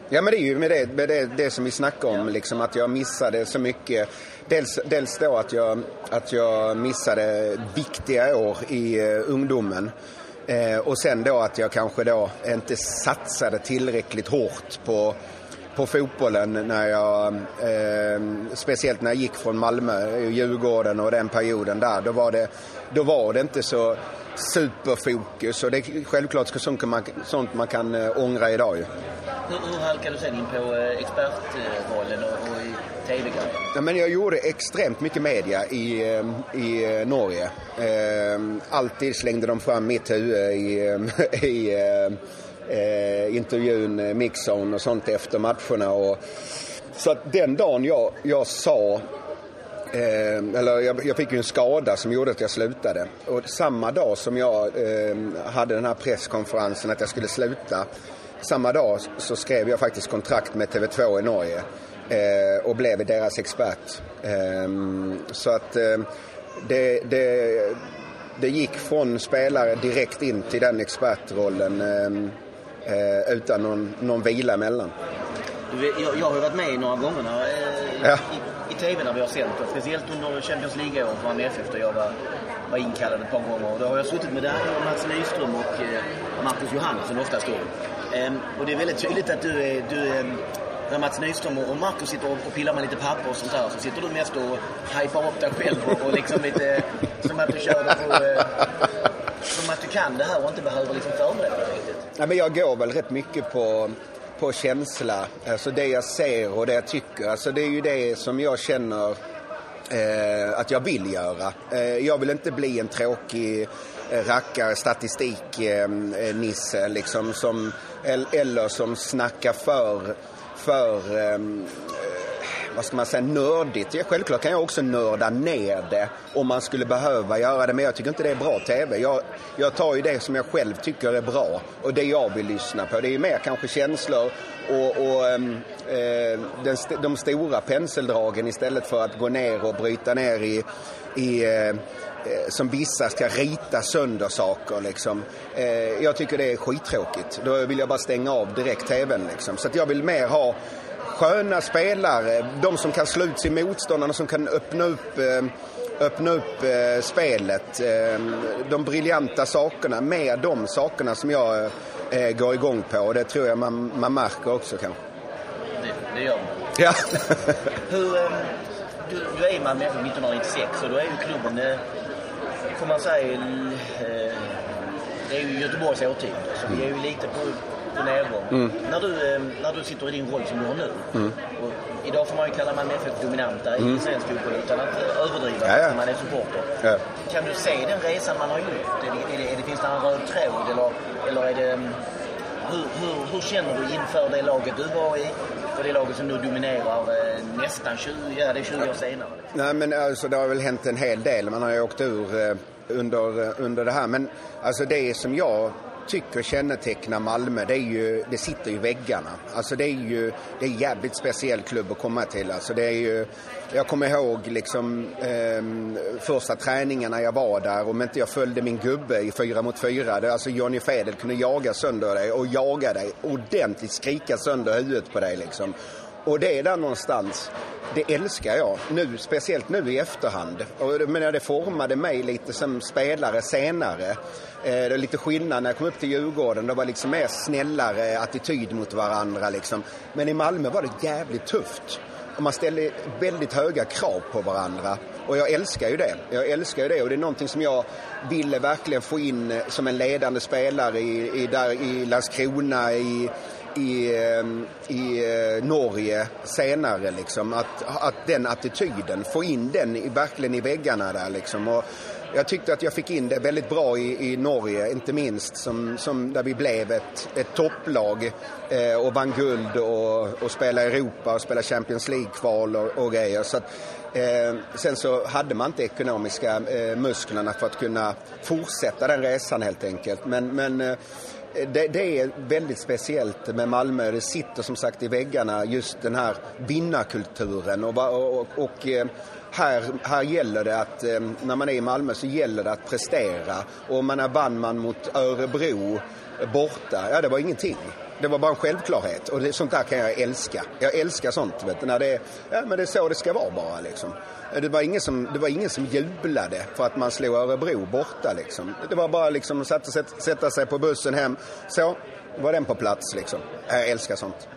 Ja men det är ju med det, med det, det som vi snackade om, liksom, att jag missade så mycket. Dels, dels då att jag, att jag missade viktiga år i uh, ungdomen. Eh, och sen då att jag kanske då inte satsade tillräckligt hårt på, på fotbollen när jag, eh, speciellt när jag gick från Malmö, Djurgården och den perioden där. Då var det, då var det inte så superfokus och det är självklart sånt man, sånt man kan äh, ångra idag ju. Hur, hur halkade du sen in på äh, expertrollen och, och i tv-grejen? Ja, men jag gjorde extremt mycket media i, äh, i Norge. alltid slängde de fram mitt huvud i, i intervjun, mixzone och sånt efter matcherna. Och, så att den dagen jag, jag sa Eh, eller jag, jag, fick ju en skada som gjorde att jag slutade. Och samma dag som jag eh, hade den här presskonferensen att jag skulle sluta. Samma dag så skrev jag faktiskt kontrakt med TV2 i Norge. Eh, och blev deras expert. Ehm, så att eh, det, det, det, gick från spelare direkt in till den expertrollen ehm, eh, utan någon, någon vila emellan. Du, jag, jag har ju varit med några gånger när, eh, ja. i, i TV när vi har sänt. Speciellt under Champions League-året för Malmö FF där jag var, var inkallad ett par gånger. Och då har jag suttit med och Mats Nyström och eh, Marcus Johansson oftast då. Ehm, och det är väldigt tydligt att du är, du är när Mats Nyström och Marcus sitter och pillar med lite papper och sånt där så sitter du mest och hypar upp dig själv och, och liksom lite som att du kör det på... Eh, som att du kan det här och inte behöver liksom förbereda dig riktigt. Ja, men jag går väl rätt mycket på på känsla. Alltså det jag ser och det jag tycker. Alltså det är ju det som jag känner eh, att jag vill göra. Eh, jag vill inte bli en tråkig eh, rackare, statistiknisse eh, eh, liksom, som, eller som snackar för, för eh, vad ska man säga, nördigt. Ja, självklart kan jag också nörda ner det om man skulle behöva göra det, men jag tycker inte det är bra TV. Jag, jag tar ju det som jag själv tycker är bra och det jag vill lyssna på. Det är ju mer kanske känslor och, och ehm, eh, den, de stora penseldragen istället för att gå ner och bryta ner i, i eh, eh som vissa ska rita sönder saker. Liksom. Eh, jag tycker det är skittråkigt. Då vill jag bara stänga av direkt TVn. Liksom. Så att jag vill mer ha sköna spelare. De som kan slå ut sin motståndare, som kan öppna upp, eh, öppna upp eh, spelet. Eh, de briljanta sakerna. Mer de sakerna som jag går igång på. Och det tror jag man, man märker också kanske. Det, det gör man. Ja. Hur, du, du är Malmö 1996 och då är ju klubben, får man säga, det är ju Göteborgs årtionde. Så vi är ju lite på på nedgång. Mm. När, du, eh, när du sitter i din roll som du har nu. Mm. Och idag får man ju kalla Malmö FF dominanta mm. i svensk fotboll utan att överdriva ja, ja. när man är supporter. Ja. Kan du se den resan man har gjort? Är det, är det, finns det en röd tråd eller, eller är det... Mm, hur, hur, hur, känner du inför det laget du var i och det laget som nu dominerar eh, nästan 20, ja, det är 20 år senare? Nej, men alltså, det har väl hänt en hel del. Man har ju åkt ur eh, under, eh, under det här. Men alltså det som jag tycker kännetecknar Malmö, det, är ju, det sitter i väggarna. Alltså det är ju det är en jävligt speciell klubb att komma till. Alltså det är ju, jag kommer ihåg liksom, eh, första träningarna jag var där, om inte jag följde min gubbe i fyra mot fyra. Det, alltså Johnny Fedel kunde jaga sönder dig och jaga dig ordentligt, skrika sönder huvudet på dig liksom. Och det är där någonstans. Det älskar jag, nu, speciellt nu i efterhand. Och, men det formade mig lite som spelare senare. Eh, det är lite skillnad när jag kom upp till Djurgården. Det var liksom mer snällare attityd mot varandra. Liksom. Men i Malmö var det jävligt tufft. Och man ställde väldigt höga krav på varandra. Och jag älskar ju det. Jag älskar ju det och det är någonting som jag ville verkligen få in eh, som en ledande spelare i, i, där, i Landskrona, i, i, ehm, i eh, Norge senare. Liksom. Att, att den attityden, få in den i, verkligen i väggarna där. Liksom. Och jag tyckte att jag fick in det väldigt bra i, i Norge, inte minst, som, som där vi blev ett, ett topplag eh, och vann guld och, och spelade Europa och spelade Champions League-kval och, och grejer. Så att, eh, sen så hade man inte ekonomiska eh, musklerna för att kunna fortsätta den resan helt enkelt. Men, men eh, det, det, är väldigt speciellt med Malmö. Det sitter som sagt i väggarna just den här vinnarkulturen och, och, och eh, här, här gäller det att, eh, när man är i Malmö så gäller det att prestera. Och om man är vann man mot Örebro borta, ja det var ingenting. Det var bara en självklarhet och det, sånt där kan jag älska. Jag älskar sånt, vet du, när det ja men det är så det ska vara bara liksom. Det var ingen som, det var ingen som jublade för att man slog Örebro borta liksom. Det var bara liksom att sätta, sätta sig på bussen hem. Så, var den på plats liksom. Jag älskar sånt.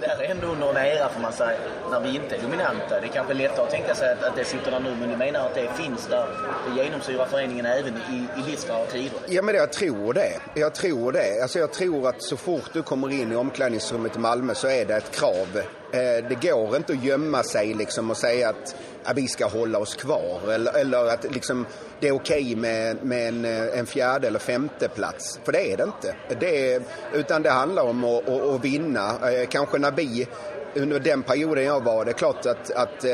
Det är ändå under en era får man säga, när vi inte är dominanta. Det är kanske lättare att tänka sig att, att det sitter där nu, men du menar att det finns där, det genomsyrar föreningen även i, i livsfarliga tider? Ja, men jag tror det. Jag tror det. Alltså jag tror att så fort du kommer in i omklädningsrummet i Malmö så är det ett krav. Eh, det går inte att gömma sig liksom och säga att vi ska hålla oss kvar eller, eller att liksom, det är okej okay med, med en, eh, en, fjärde eller femte plats. För det är det inte. Det är, utan det handlar om att, att, att vinna. Eh, kanske när vi, under den perioden jag var, det är klart att, att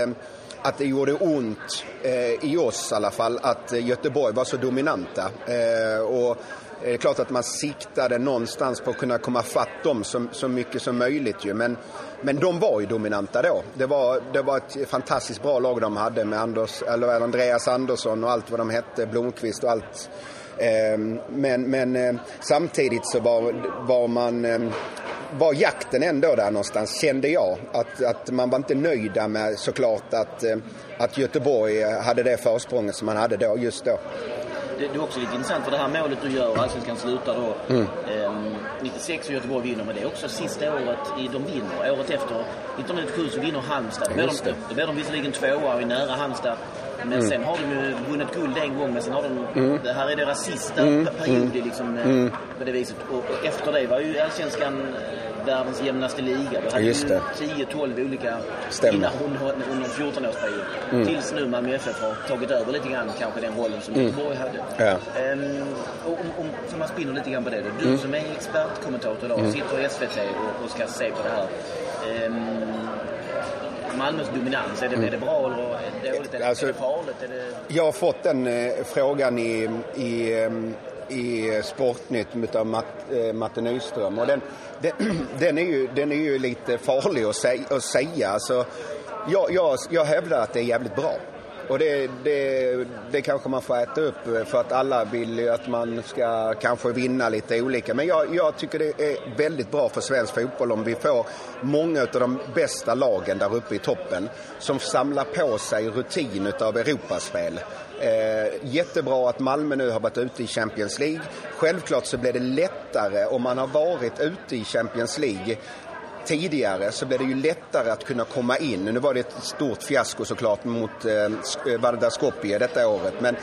att det gjorde ont eh, i oss i alla fall att Göteborg var så dominanta. Eh, och det är klart att man siktade någonstans på att kunna komma fatt dem så, så mycket som möjligt ju. Men, men de var ju dominanta då. Det var, det var ett fantastiskt bra lag de hade med Anders, eller Andreas Andersson och allt vad de hette, Blomqvist och allt. Ehm, men, men eh, samtidigt så var, var man ehm, var jakten ändå där någonstans, kände jag. Att, att man var inte nöjda med såklart att, eh, att Göteborg hade det försprånget som man hade då, just då det, det, är också lite intressant för det här målet du gör, Allsvenskan slutar då mm. eh, 96 och Göteborg vinner, men det är också sista året i, de vinner. Året efter, 1997 så vinner Halmstad. Då blir, de, då blir de visserligen tvåa och är nära Halmstad Men mm. sen har de ju vunnit guld en gång, men sen har de... Mm. Det här är deras sista mm. period liksom, mm. på det viset. Och, och, efter det var ju allsvenskan världens jämnaste liga. Du hade Just det. 10-12 olika Stämmer. under, under en 14-årsperiod. Mm. Tills nu Malmö FF har tagit över lite grann kanske den rollen som mm. Göteborg hade. Ja. Um, och om, om, man spinner lite grann på det. Du mm. som är expertkommentator idag mm. sitter i SVT och, och, ska se på det här. Um, Malmös dominans, är det, mm. är det bra eller dåligt? Är, alltså, är det farligt? Är det... Jag har fått den eh, frågan i, i um, i Sportnytt av Matt, eh, Matte Nyström. Och den, den, den, är ju, den är ju lite farlig att, säga. Att säga. Alltså, jag, jag, jag hävdar att det är jävligt bra. Och det, det, det kanske man får äta upp för att alla vill ju att man ska kanske vinna lite olika. Men jag, jag tycker det är väldigt bra för svensk fotboll om vi får många av de bästa lagen där uppe i toppen som samlar på sig rutin av Europaspel. Eh, jättebra att Malmö nu har varit ute i Champions League. Självklart så blir det lättare om man har varit ute i Champions League tidigare så blev det ju lättare att kunna komma in. Nu var det ett stort fiasko såklart mot eh, eh Vardar Skopje detta året. Men,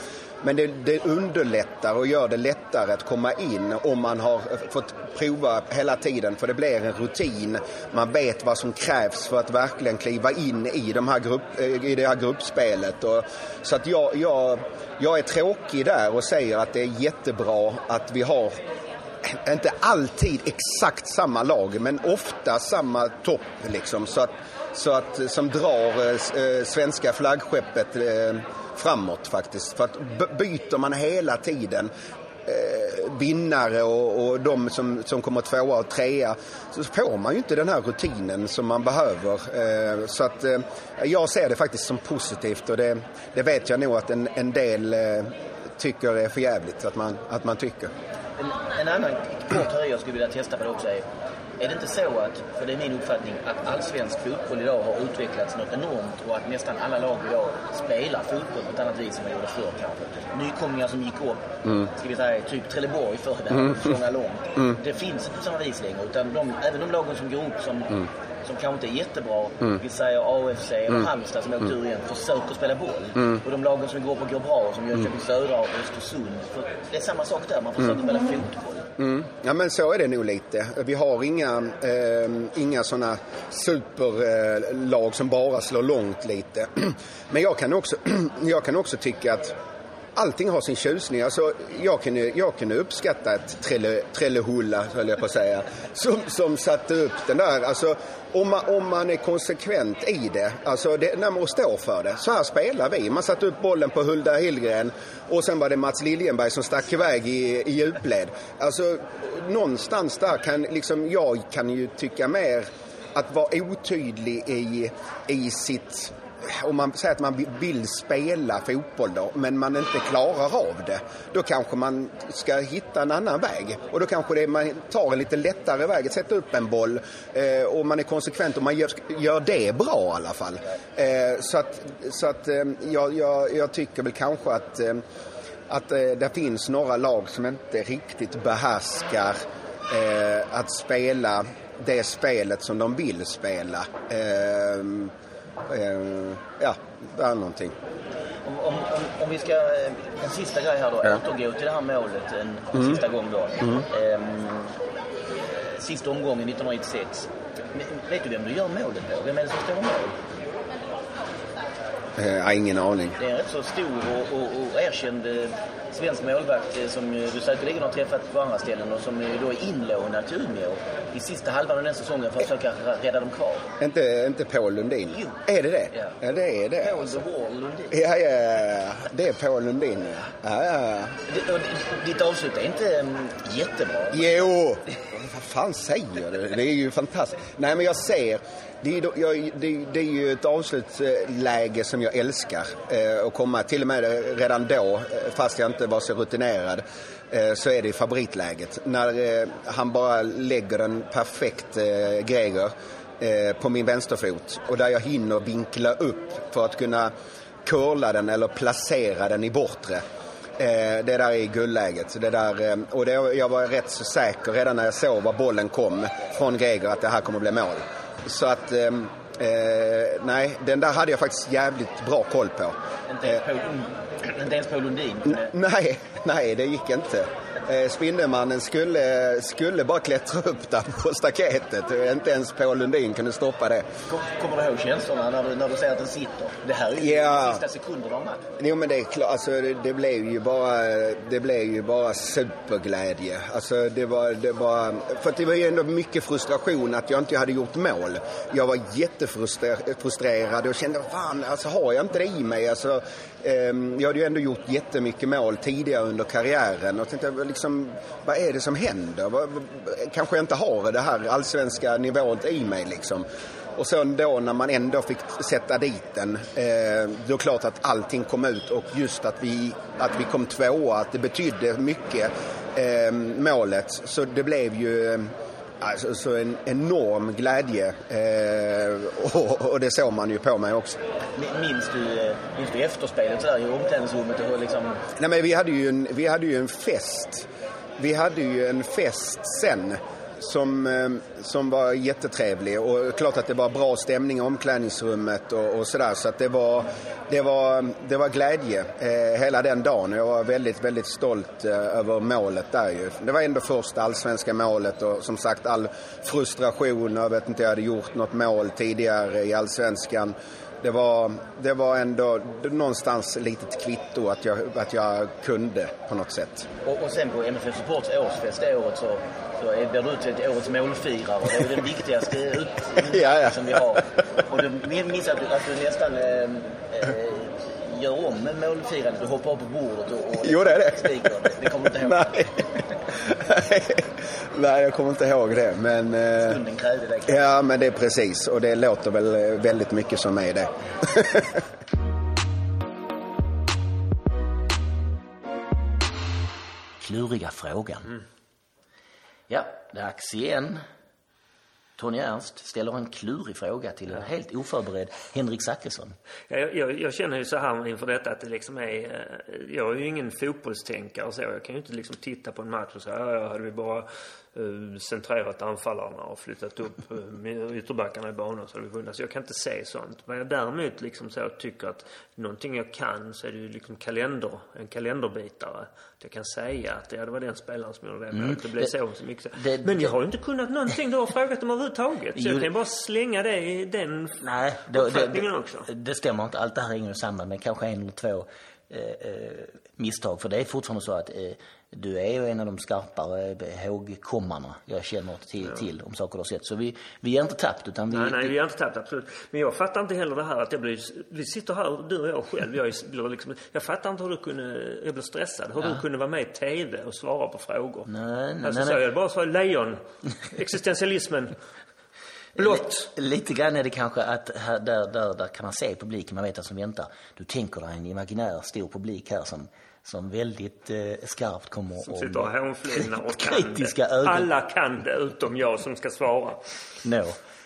men det, det, underlättar och gör det lättare att komma in om man har fått prova hela tiden. För det blir en rutin. Man vet vad som krävs för att verkligen kliva in i, de här grupp, eh, i det här gruppspelet. Och, så att jag, jag, jag är tråkig där och säger att det är jättebra att vi har inte alltid exakt samma lag, men ofta samma topp liksom. Så att, så att, som drar eh, eh svenska flaggskeppet eh, framåt faktiskt. För att byter man hela tiden eh, vinnare och, och de som, som kommer tvåa och trea så får man ju inte den här rutinen som man behöver. Eh, så att eh, jag ser det faktiskt som positivt och det, det vet jag nog att en, en del eh, tycker är för jävligt att man, att man tycker. En, en annan kort teori jag skulle vilja testa på det också är är det inte så att, för det är min uppfattning, att allsvensk fotboll idag har utvecklats något enormt och att nästan alla lag idag spelar fotboll på ett annat vis än man gjorde förr kanske? Nykomlingar som gick upp, mm. ska vi säga typ Trelleborg förr där, mm. sjunga långt. Mm. Det finns inte på samma vis längre utan de, även de lagen som går upp som mm som kanske inte är jättebra, mm. vi säger AFC eller mm. Halmstad som åkte mm. ur igen, försöker spela boll. Mm. Och de lagen som går upp och går bra, som Jönköping mm. Södra och Östersund. För det är samma sak där, man försöker mm. spela fotboll. Mm. Ja men så är det nog lite. Vi har inga, eh, inga sådana superlag som bara slår långt lite. men jag kan också, jag kan också tycka att allting har sin tjusning. Alltså, jag, kunde, jag kunde uppskatta ett Trelle, Trellehulla, höll jag på att säga, som, som satte upp den där. Alltså, om man, om man är konsekvent i det, alltså det, när man står för det. Så här spelar vi. Man satte upp bollen på Hulda Hillgren och sen var det Mats Liljenberg som stack iväg i, i djupled. Alltså, någonstans där kan liksom, jag kan ju tycka mer att vara otydlig i, i sitt om man säger att man vill spela fotboll då, men man inte klarar av det, då kanske man ska hitta en annan väg. Och då kanske det, man tar en lite lättare väg, sätta upp en boll eh, och man är konsekvent och man gör, gör det bra i alla fall. Eh, så att, så att eh, jag, jag, jag, tycker väl kanske att, eh, att eh, det finns några lag som inte riktigt behärskar eh, att spela det spelet som de vill spela. Ehm, Eh, ja, det är någonting. Om, om, om, vi ska, eh, en sista grej här då, ja. återgå till det här målet en, en mm. sista gång då. Mm. Eh, sista omgången 1996. Vet du vem du gör målet på? Vem är det som står mål? Eh, jag har ingen aning. Det är en rätt så stor och, och, och erkänd svensk målvakt eh, som du säkerligen har träffat på andra ställen och som då är inlånad till Umeå i sista halvan av den säsongen för att försöka rädda dem kvar. Inte, inte Paul Lundin? Jo. Är det det? Ja, ja det är det. Paul alltså. Lundin. Ja, ja, ja. Det är Paul Lundin, ja. ja. Ditt avslut är inte um, jättebra. Jo! Vad fan säger du? Det är ju fantastiskt. Nej, men jag ser det är, jag, det, det är ju ett avslutsläge som jag älskar eh, att komma. Till och med redan då, eh, fast jag inte var så rutinerad, eh, så är det favoritläget. När eh, han bara lägger en perfekt eh, Greger eh, på min vänsterfot och där jag hinner vinkla upp för att kunna curla den eller placera den i bortre. Eh, det där är guldläget. Det där, eh, och det, jag var rätt så säker redan när jag såg var bollen kom från Greger att det här kommer att bli mål. Så att, ehm, Eh, nej, den där hade jag faktiskt jävligt bra koll på. Inte ens Paul, inte ens Paul Lundin. Nej, nej, det gick inte. Eh, Spindelmannen skulle, skulle bara klättra upp där på staketet. Inte ens Paul Lundin kunde stoppa det. Kom- Kommer du ihåg känslorna när du, när du ser att den sitter? Det här är ju Ja. de sista sekunderna av matchen. Jo men det är klart, alltså det, det blev ju bara, det blev ju bara superglädje. Alltså det var, det var, för det var ju ändå mycket frustration att jag inte hade gjort mål. Jag var jättefrustrerad och kände, fan alltså har jag inte det i mig? Alltså, ehm, jag hade ju ändå gjort jättemycket mål tidigare under karriären och tänkte liksom, vad är det som händer? Kanske jag inte har det här allsvenska nivån i mig liksom. Och sen då när man ändå fick sätta dit den, eh, då är det klart att allting kom ut och just att vi, att vi kom tvåa, att det betydde mycket, eh, målet. Så det blev ju eh, alltså, så en enorm glädje eh, och, och det såg man ju på mig också. Mi- Minns du, eh, minns du efterspelet sådär i omklädningsrummet? Och liksom, Nej, men vi, hade ju en, vi hade ju en fest. Vi hade ju en fest sen som, eh, som var jättetrevlig. Och klart att det var bra stämning i omklädningsrummet och, och sådär. Så att det var, det var, det var glädje eh, hela den dagen. Jag var väldigt, väldigt stolt eh, över målet där ju. Det var ändå första allsvenska målet och som sagt all frustration. Jag vet inte, jag hade gjort något mål tidigare i allsvenskan det var, det var ändå någonstans litet kvitto att jag, att jag kunde på något sätt. och, och sen på MFF Supports årsfest det året så, så blir du till årets målfirare. Det är den viktigaste ut, Ja, ja. som vi har. Och du min- minns att du, att du nästan eh, eh, gör om målfirandet. Du hoppar upp på bordet och, och Jo, det är det. skriker. Det kommer du inte ihåg. Nej. Nej, jag kommer inte ihåg det. Men, eh, Stunden krävde det. ja, men det är precis. Och det låter väl eh, väldigt mycket som är det. Kluriga frågan. Ja, dags igen. Tony Ernst ställer en klurig fråga till en helt oförberedd Henrik Zackrisson. Jag, jag, jag känner ju så här inför detta att det liksom är... eh, Jag är ju ingen fotbollstänkare och så. Jag kan ju inte liksom titta på en match och säga ja, hade vi bara centrerat anfallarna och flyttat upp uh, ytterbackarna i banan så hade vi vunnit. Så jag kan inte se sånt. Men jag däremot liksom så tycker att någonting jag kan så är det ju liksom kalender, en kalenderbitare. Att jag kan säga att ja, det var den spelaren som gjorde det målet. Det blev Det- så så mycket. det- Men jag har ju inte kunnat någonting du har frågat om överhuvudtaget. Så Jo, jag det- kan bara slänga det i den Nej, då, det, uppfattningen det, också. det stämmer inte. Allt det här hänger samman med kanske en eller två eh, eh, misstag. För det är fortfarande så att eh, du är ju en av de skarpare ihågkommarna jag känner till, till om saker du har sett. Så vi, vi är inte tappt utan vi... Nej, nej, vi har inte tappat absolut. Men jag fattar inte heller det här att jag blir... Vi sitter här, du och jag själv. Jag, är- blir liksom, jag fattar inte hur du kunde... Jag blir stressad. Hur du kunde vara med i TV och svara på frågor. Nej, nej, Alltså, nej, nej. jag bara så lejon. Existentialismen. Blått. Lite grann är det kanske att här, där, där, där kan man se publiken, man vet vad som väntar. Du tänker dig en imaginär stor publik här som, som väldigt eh, skarpt kommer Som om- sitter och hånflinar och kan kritiska det. ögon. Alla kan det utom jag som ska svara. nå.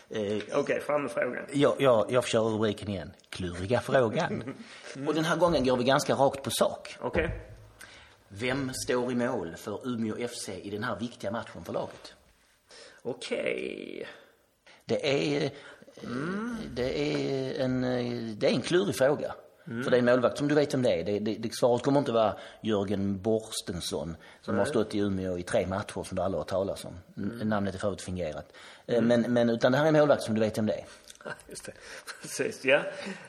Eh, Okej, fram med frågan. Jag, jag, jag köra rubriken igen. Kluriga frågan. Och den här gången går vi ganska rakt på sak. Okej. Vem står i mål för Umeå FC i den här viktiga matchen för laget? Okej. Det är, det är, en, det är en klurig fråga. För det är en målvakt som du vet om det är. Det, det, det, svaret kommer inte vara Jörgen Borstensson som har stått i Umeå i tre matcher som du aldrig har talas om. N- Namnet är för övrigt fingerat. Eh, Men, men utan det här är en målvakt som du vet om det är. Just det. Precis, ja.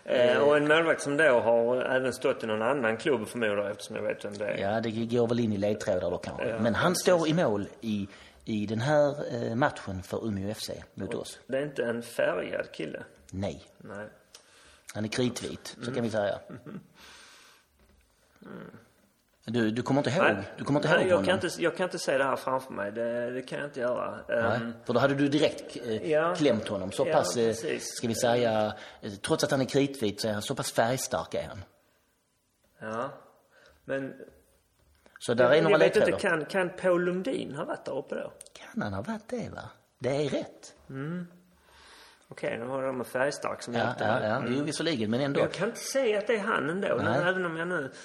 Eh, och en målvakt som då har även stått i någon annan klubb förmodar jag, eftersom jag vet vem det är. Ja, det går väl in i ledtrådar då kanske. Men han står i mål i, i den här eh, matchen för Umeå FC mot oss. Det är inte en färgad kille. Nej, Nej. Han är kritvit, så kan vi säga. Du, du kommer inte ihåg? Du kommer inte Nej, ihåg jag honom? kan inte, jag kan inte se det här framför mig. Det, det kan jag inte göra. Nej, Ehm, för då hade du direkt eh, Ja. klämt honom. Så Ja, pass, eh, precis. ska vi säga, eh, trots att han är kritvit så är han så pass färgstark är han. ja. Men Så där är jag några vet inte, kan, kan Paul Lundin ha varit där uppe då? Kan han ha varit det va? Det är rätt. Okej, nu har de en färgstark som Ja, hjälpte ja, mig. ja. Jo, visserligen, men ändå. Jag kan inte säga att det är han ändå, Nej. även om jag nu...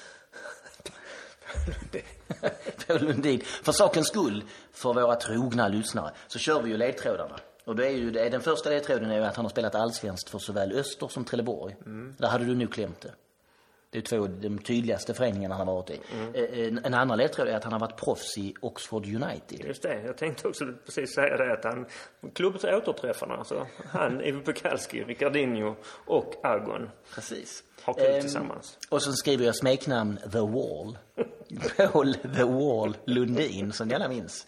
Paul Lundin. För sakens skull, för våra trogna lyssnare, så kör vi ju ledtrådarna. Och då är ju det, den första ledtråden är ju att han har spelat allsvenskt för såväl Öster som Trelleborg. Där hade du nu klämt det. Det är två av de tydligaste föreningarna han har varit i. Eh, En, en annan ledtråd är att han har varit proffs i Oxford United. Just det, jag tänkte också precis säga det att han, klubbens återträffarna, alltså han, Ivo Pekalski, Ricardinho och Agon Precis. har kul Ehm, tillsammans. Och så skriver jag smeknamn The Wall. Paul The Wall Lundin, som ni alla minns.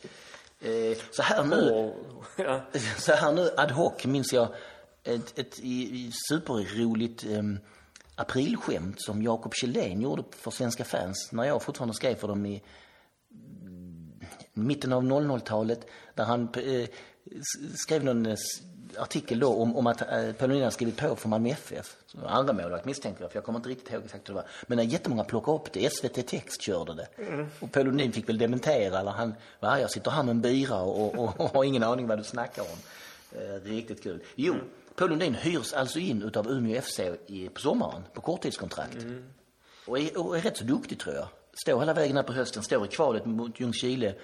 Eh, Så här nu, ja, så här nu ad hoc minns jag ett, ett, i superroligt um, aprilskämt som Jakob Kjellén gjorde för Svenska fans när jag fortfarande skrev för dem i mm, mitten av 00-talet där han eh, skrev någon eh, artikel då om, om att eh, Paul Lundin hade skrivit på för Malmö FF. Andra målvakt misstänker jag, för jag kommer inte riktigt ihåg exakt hur det var. Men när jättemånga plockade upp det, SVT Text körde det. Och Paul Lundin fick väl dementera, eller han, jag sitter här med en bira och, och, och har ingen aning vad du snackar om. Eh, riktigt kul. Jo, Paul Lundin hyrs alltså in utav Umeå FC i, på sommaren, på korttidskontrakt. Och, är, och är rätt så duktig tror jag. Står hela vägen här på hösten, står i kvalet mot Ljungskile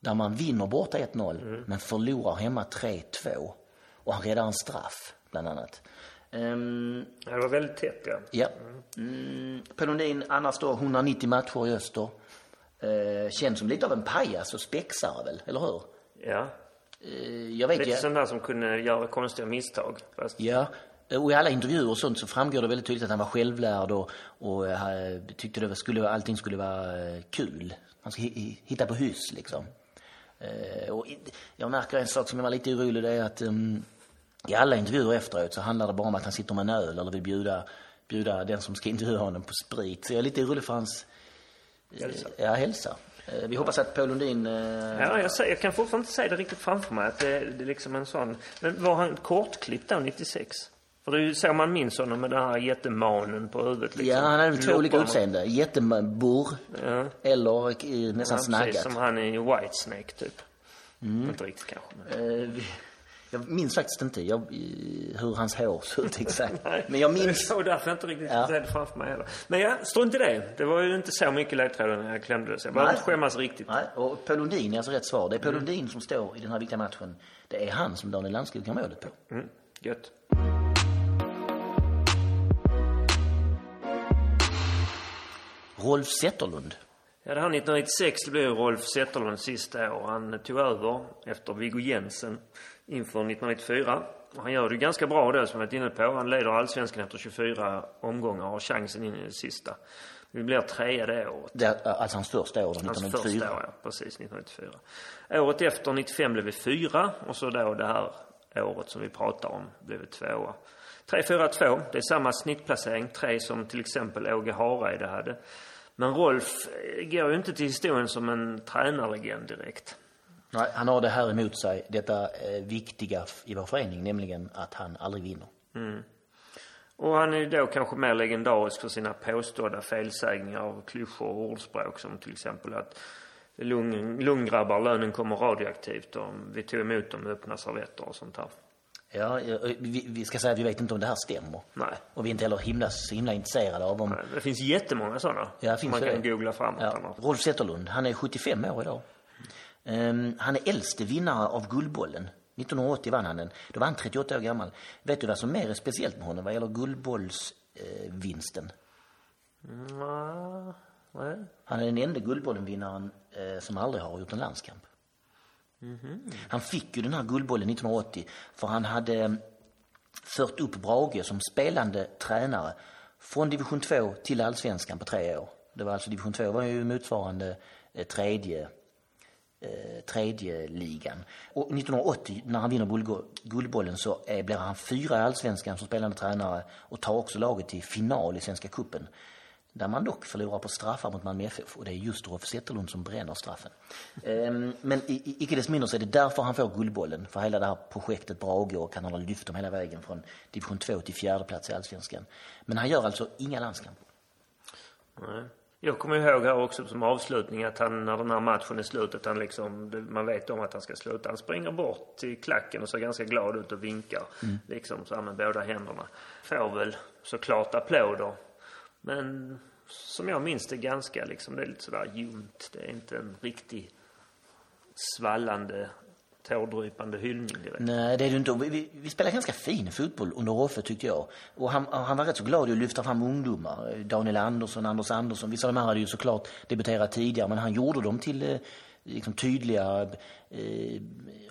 där man vinner borta 1-0 men förlorar hemma 3-2. Och han räddar en straff, bland annat. Ehm, det var väldigt tätt ja. ja. Mm, Paul Lundin, annars då 190 matcher i öster. Eh, känns som lite av en pajas och spexare väl, eller hur? Ja, jag vet lite sån där som kunde göra konstiga misstag. Fast, Ja, och i alla intervjuer och sånt så framgår det väldigt tydligt att han var självlärd och, och eh, tyckte det var, skulle, allting skulle vara eh, kul. Han hi- hitta på hyss liksom. Eh, och jag märker en sak som jag var lite orolig, det är att um, i alla intervjuer efteråt så handlar det bara om att han sitter med en öl eller vill bjuda, bjuda den som ska intervjua honom på sprit. Så jag är lite orolig för hans Hälsa. Ja, hälsa. Eh, vi hoppas att Paul Lundin... Eh, Ja, jag, jag kan fortfarande inte säga det riktigt framför mig. Att det, det är liksom en sån... Men var han kortklippt då, 96? För det är ju så man minns honom med den här jättemanen på huvudet. Liksom. Ja, han hade två olika utseende. Jätteburr Ja. eller nästan Ja, snaggat. precis som han i Whitesnake typ. Inte riktigt kanske. Men... Eh, vi- Jag minns faktiskt inte jag, hur hans hår ser ut exakt. Men jag minns... var därför jag inte riktigt Ja. det framför mig heller. Men ja, strunt i det. Det var ju inte så mycket ledtrådar när jag klämde det. Så jag behöver inte skämmas riktigt. Nej, och Paul Lundin är alltså rätt svar. Det är Paul Lundin som står i den här viktiga matchen. Det är han som Daniel Landskog har målet på. Mm, gött. Rolf Zetterlund. Ja, det här 1996 det blev Rolf Zetterlunds sista år. Han tog över efter Viggo Jensen inför 1994. Och han gör det ganska bra då, som jag varit inne på. Han leder allsvenskan efter 24 omgångar och har chansen in i det sista. Vi blir trea det året. Det alltså hans första år, Hans 1994. första år, ja. Precis, 1994. Året efter, 95, blev vi fyra. Och så då det här året som vi pratar om, blev vi tvåa. 3-4-2, det är samma snittplacering. Tre som till exempel Åge Hareide hade. Men Rolf eh, går ju inte till historien som en tränarlegend direkt. Nej, han har det här emot sig, detta eh, viktiga i vår förening, nämligen att han aldrig vinner. Och han är ju då kanske mer legendarisk för sina påstådda felsägningar av klyschor och ordspråk som till exempel att grabbar, lönen kommer radioaktivt och vi tog emot dem med öppna servetter och sånt här. Ja, vi, vi ska säga att vi vet inte om det här stämmer. Nej. Och vi är inte heller himla, så himla intresserade av om... Nej, Det finns jättemånga sådana. Ja, finns man kan det? googla framåt Ja. Rolf Zetterlund, han är 75 år idag. Ehm, han är äldste vinnare av Guldbollen. 1980 vann han den. Då var han 38 år gammal. Vet du vad som mer är speciellt med honom vad gäller Guldbollsvinsten? Eh? Mm, nej. han är den enda Guldbollen-vinnaren eh, som aldrig har gjort en landskamp. Han fick ju den här Guldbollen 1980 för han hade eh, fört upp Brage som spelande tränare från division 2 till allsvenskan på tre år. Det var alltså division 2 var ju motsvarande eh, tredje eh, tredje ligan. Och 1980 när han vinner Guldbollen så eh, blir han fyra i allsvenskan som spelande tränare och tar också laget till final i Svenska cupen. Där man dock förlorar på straffar mot Malmö FF och det är just Rolf Zetterlund som bränner straffen. Ehm, men i, i, icke desto mindre så är det därför han får Guldbollen. För hela det här projektet Brage och han har lyft dem hela vägen från division 2 till fjärde plats i allsvenskan. Men han gör alltså inga landskamper. nej. Jag kommer ihåg här också som avslutning att han när den här matchen är slut, att han liksom, man vet om att han ska sluta. Han springer bort till klacken och ser ganska glad ut och vinkar. Liksom så här med båda händerna. Får väl såklart applåder. Men som jag minns det ganska liksom, det är lite sådär ljumt. Det är inte en riktig svallande tårdrypande hyllning direkt. Nej, det är det inte. Vi, vi, vi spelade ganska fin fotboll under Roffe tyckte jag. Och han, han var rätt så glad i att lyfta fram ungdomar. Daniel Andersson, Anders Andersson. Vissa av de här hade ju såklart debuterat tidigare, men han gjorde dem till eh, liksom, tydliga eh,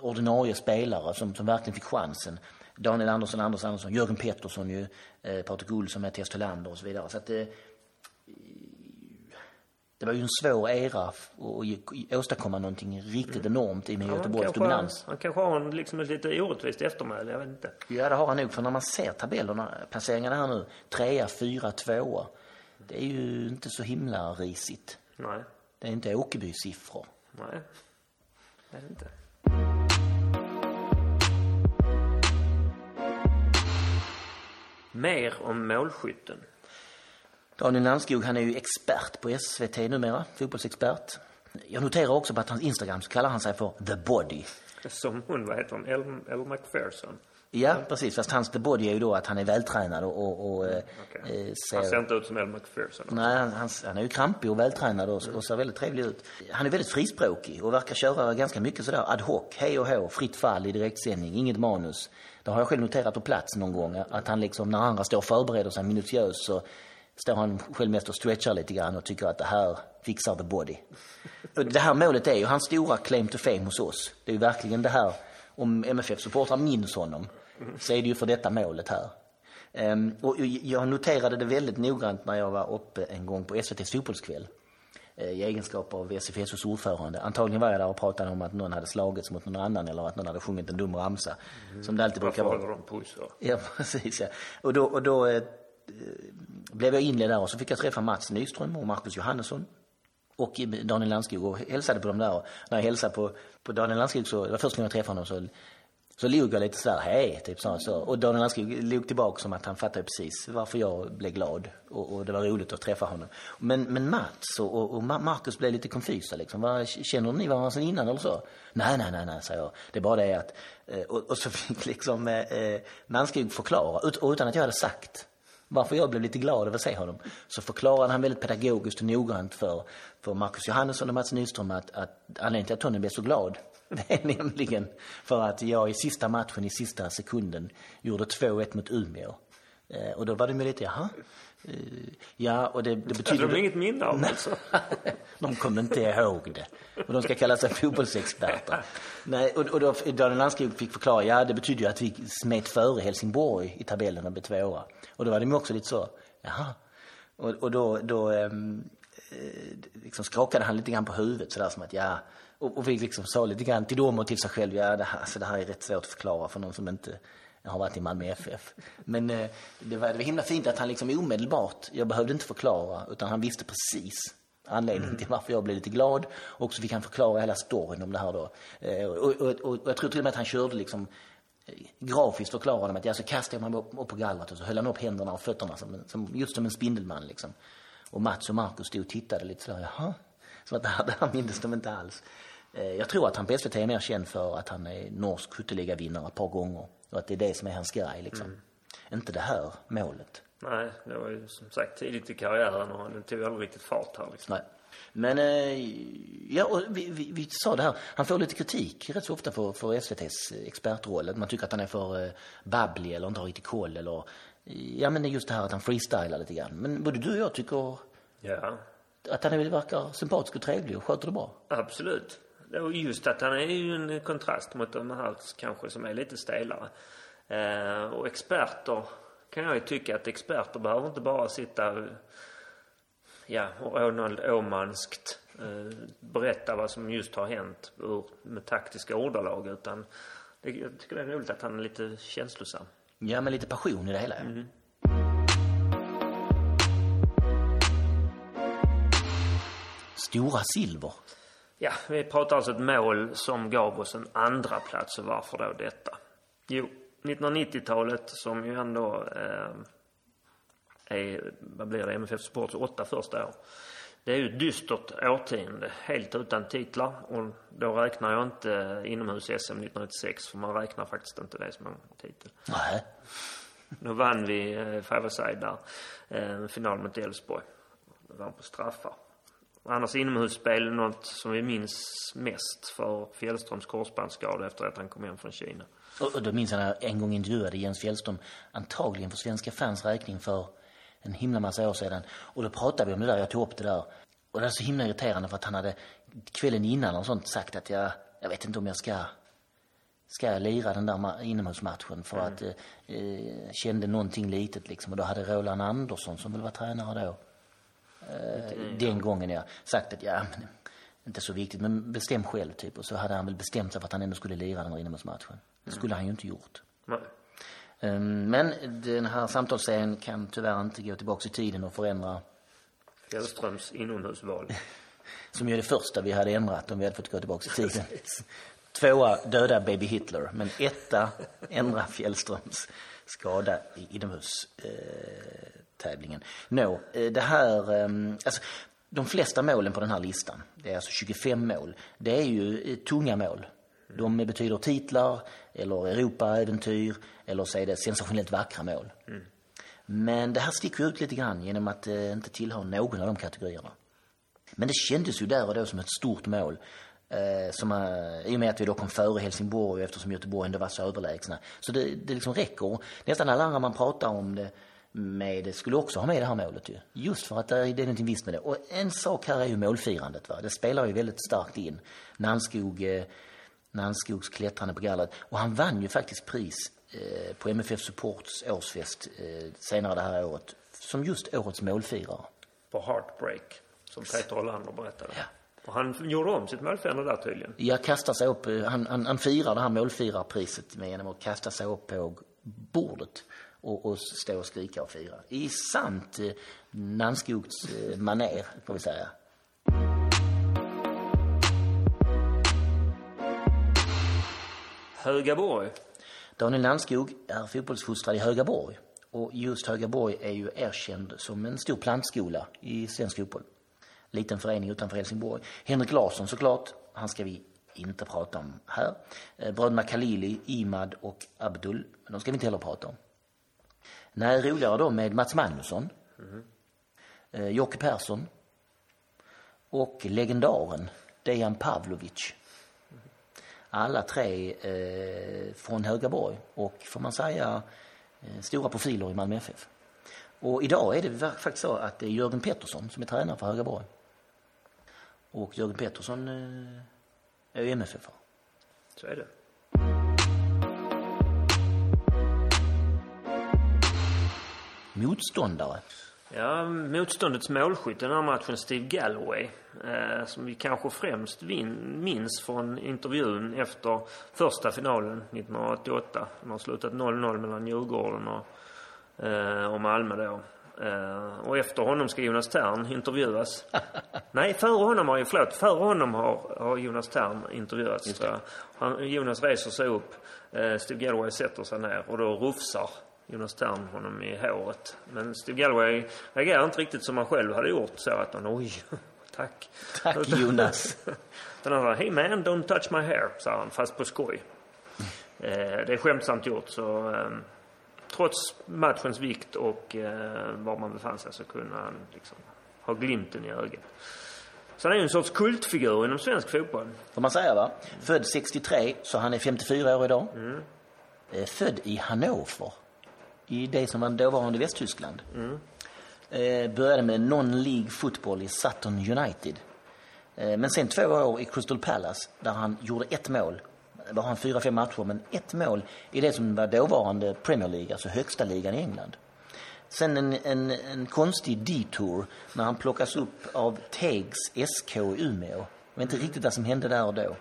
ordinarie spelare som, som verkligen fick chansen. Daniel Andersson, Anders Andersson, Jörgen Pettersson ju, eh, Patrik Olsson, Mattias Tholander och så vidare. Så att, eh, det var ju en svår era att åstadkomma någonting riktigt enormt i med Ja, han Göteborgs kanske, dominans. han kanske har en, liksom ett lite orättvist eftermäle, jag vet inte. Ja, det har han nog. För när man ser tabellerna, placeringarna här nu, trea, fyra, tvåa. Det är ju inte så himla risigt. Nej, Det är inte Åkerby-siffror. nej. Jag vet inte. Mer om målskytten. Daniel Landskog, han är ju expert på SVT numera, fotbollsexpert. Jag noterar också på att hans Instagram så kallar han sig för The Body. Som hon, vad heter hon, Elle, Elle McPherson. Ja, precis. Fast hans The Body är ju då att han är vältränad och, och, och eh, Okej. eh, Han ser... ser inte ut som Elle McPherson. Nej, han, han, han är ju krampig och vältränad och, och ser väldigt trevlig ut. Han är väldigt frispråkig och verkar köra ganska mycket sådär ad hoc, hej och hå, fritt fall i direktsändning, inget manus. Det har jag själv noterat på plats någon gång, att han liksom när andra står och förbereder sig minutiöst så står han själv mest och stretchar lite grann och tycker att det här fixar the body. Och det här målet är ju hans stora claim to fame hos oss. Det är ju verkligen det här, om MFF-supportrar minns honom, så är det ju för detta målet här. Ehm, och jag noterade det väldigt noggrant när jag var uppe en gång på SVTs fotbollskväll eh, i egenskap av SFSOs ordförande. Antagligen var jag där och pratade om att någon hade slagits mot någon annan eller att någon hade sjungit en dum ramsa. Som det alltid brukar Varför vara. håller de på så? Ja, precis. Ja. Och då, och då eh, Eh, blev jag inledd där och så fick jag träffa Mats Nyström och Marcus Johannesson och Daniel Landskog och hälsade på dem där. Och när jag hälsade på, på Daniel Landskog så, det var första gången jag träffade honom så, så log jag lite sådär, hej, typ så, så. Och Daniel Landskog log tillbaka som att han fattade precis varför jag blev glad. Och, och det var roligt att träffa honom. Men, men Mats och, och, och Marcus blev lite konfysa liksom. Vad, känner ni varandra sedan innan eller så? Nej, nej, nej, nej, sa jag. Det är bara det att, eh, och, och så fick liksom eh, eh Landskog förklara, ut, utan att jag hade sagt varför jag blev lite glad över att se honom, så förklarade han väldigt pedagogiskt och noggrant för, för Marcus Johannesson och Mats Nyström att, att anledningen till att Tony blev så glad, det är nämligen för att jag i sista matchen, i sista sekunden, gjorde 2-1 mot Umeå. Eh, och då var de ju lite, jaha? Ja, och det, det betyder... Hade de inget minne av alltså? de kommer inte ihåg det. Och de ska kalla sig fotbollsexperter. Nej, och, och då Daniel Landskog fick förklara, ja det betyder ju att vi smet före Helsingborg i tabellen och blev tvåa. Och då var de också lite så, jaha. Och, och då, då ehm, eh, liksom skakade han lite grann på huvudet sådär som att ja, och, och vi liksom sa lite grann till dem och till sig själv, ja det här, alltså, det här är rätt svårt att förklara för någon som inte har varit i Malmö FF. Men eh, det, var, det var himla fint att han liksom omedelbart, jag behövde inte förklara, utan han visste precis anledningen till varför jag blev lite glad. Och så fick han förklara hela storyn om det här då. Eh, och, och, och, och jag tror till och med att han körde liksom eh, grafiskt förklarade att ja, så kastade jag mig upp, upp på gallret och så höll han upp händerna och fötterna som, som, just som en spindelman liksom. Och Mats och Markus stod och tittade lite sådär, jaha. Så att det här, det här mindes de inte alls. Eh, Jag tror att han på SVT är mer känd för att han är norsk skytteligavinnare ett par gånger. Och att det är det som är hans grej liksom. Inte det här målet. Nej, det var ju som sagt tidigt i karriären och den tog aldrig riktigt fart här liksom. Nej. Men, eh, ja, och vi, vi, vi sa det här, han får lite kritik rätt så ofta för, för SVTs expertroll. Att man tycker att han är för eh, babblig eller inte har riktigt koll eller, ja men det är just det här att han freestylar lite grann. Men både du och jag tycker Ja, att han verkar sympatisk och trevlig och sköter det bra. absolut. Och just att han är ju en kontrast mot de här kanske som är lite stelare. Eh, och experter kan jag ju tycka att experter behöver inte bara sitta ja, Ronald Åmanskt eh, berätta vad som just har hänt ur, med taktiska ordalag utan det, jag tycker det är roligt att han är lite känslosam. Ja, med lite passion i det hela. ja. Stora silver. Ja, vi pratar alltså ett mål som gav oss en andra plats och varför då detta? Jo, 1990-talet som ju ändå eh, är, vad blir det, MFF Sports åtta första år. Det är ju ett dystert årtionde, helt utan titlar och då räknar jag inte inomhus-SM 1996 för man räknar faktiskt inte det som en titel. Nej. Då vann vi eh, five a side där, eh, final mot Elfsborg. Vi vann på straffar. Annars inomhusspel något som vi minns mest för Fjällströms korsbandsskada efter att han kom hem från Kina. Och, och då minns jag när jag en gång intervjuade Jens Fjällström, antagligen för svenska fans räkning för en himla massa år sedan. Och då pratade vi om det där, jag tog upp det där. Och det var så himla irriterande för att han hade kvällen innan och sånt sagt att jag, jag vet inte om jag ska ska jag lira den där ma- inomhusmatchen för att eh, eh, kände någonting litet liksom. Och då hade Roland Andersson som väl var tränare då. Eh, den gången ja. Sagt att ja, men, inte så viktigt men bestäm själv typ. Och så hade han väl bestämt sig för att han ändå skulle lira den där inomhusmatchen. Det skulle han ju inte gjort. Nej. Ehm, Men den här samtalsserien kan tyvärr inte gå tillbaka i tiden och förändra Fjällströms inomhusval. som ju är det första vi hade ändrat om vi hade fått gå tillbaka i tiden. Tvåa, döda baby Hitler. Men etta, ändra Fjällströms skada i inomhustävlingen. Eh, tävlingen. Nå, eh, det här, eh, alltså de flesta målen på den här listan, det är alltså 25 mål, det är ju eh, tunga mål. De betyder titlar, eller Europaäventyr, eller så är det sensationellt vackra mål. Men det här sticker ut lite grann genom att det inte tillhör någon av de kategorierna. Men det kändes ju där och då som ett stort mål. Eh, som, eh, I och med att vi då kom före Helsingborg eftersom Göteborg ändå var så överlägsna. Så det, det liksom räcker. Nästan alla andra man pratar om det med skulle också ha med det här målet ju. Just för att det är, det är någonting visst med det. Och en sak här är ju målfirandet. Va? Det spelar ju väldigt starkt in. Nannskog, eh, Nannskogs klättrande på gallret. Och han vann ju faktiskt pris eh, på MFF Supports årsfest eh, senare det här året. Som just årets målfirare. På Heartbreak, som Peter Olander berättade. Och han gjorde om sitt målfirande där tydligen. Jag kastar sig upp, eh, han, han, han firar det här målfirarpriset med genom att kasta sig upp på bordet och, och stå och skrika och fira. I sant eh, Nannskogs eh, maner, får vi säga. Högaborg. Daniel Nannskog är fotbollsfostrad i Högaborg. Och just Högaborg är ju erkänd som en stor plantskola i svensk fotboll. Liten förening utanför Helsingborg. Henrik Larsson såklart, han ska vi inte prata om här. Eh, Bröderna Khalili, Imad och Abdul, de ska vi inte heller prata om. Nej, roligare då med Mats Magnusson, eh, Jocke Persson och legendaren Dejan Pavlovic. Alla tre eh, från Högaborg och får man säga eh, stora profiler i Malmö FF. Och idag är det faktiskt så att det är Jörgen Pettersson som är tränare för Högaborg. Och Jörgen Pettersson eh, är ju MFF. Så är det. Motståndare. Ja, motståndets målskytt den här matchen, Steve Galloway, eh, som vi kanske främst vin, minns från intervjun efter första finalen 1988. De har slutat 0-0 mellan Djurgården och, eh, och Malmö då. Eh, och efter honom ska Jonas Tern intervjuas. Nej, före honom har förlåt, före honom har, har Jonas Tern intervjuats. Han, Jonas reser sig upp, eh, Steve Galloway sätter sig ner och då rufsar Jonas Tern honom i håret. Men Steve Galloway reagerar inte riktigt som han själv hade gjort. Så att han, oj, tack. Tack Jonas. Den andra, hey man, don't touch my hair, sa han, fast på skoj. Eh, det är skämtsamt gjort, så eh, trots matchens vikt och eh, var man befann sig så kunde han liksom ha glimten i ögat. Så han är ju en sorts kultfigur inom svensk fotboll. Får man säga va? Född 63, så han är 54 år idag. Eh, Född i Hannover. I det som var dåvarande Västtyskland. Eh, började med non-League fotboll i Sutton United. Eh, men sen två år i Crystal Palace där han gjorde ett mål. Var han fyra, fem matcher, men ett mål i det som var dåvarande Premier League, alltså högsta ligan i England. Sen en, en, en konstig detour när han plockas upp av Tegs SK i Umeå. Jag vet inte riktigt vad som hände där och då.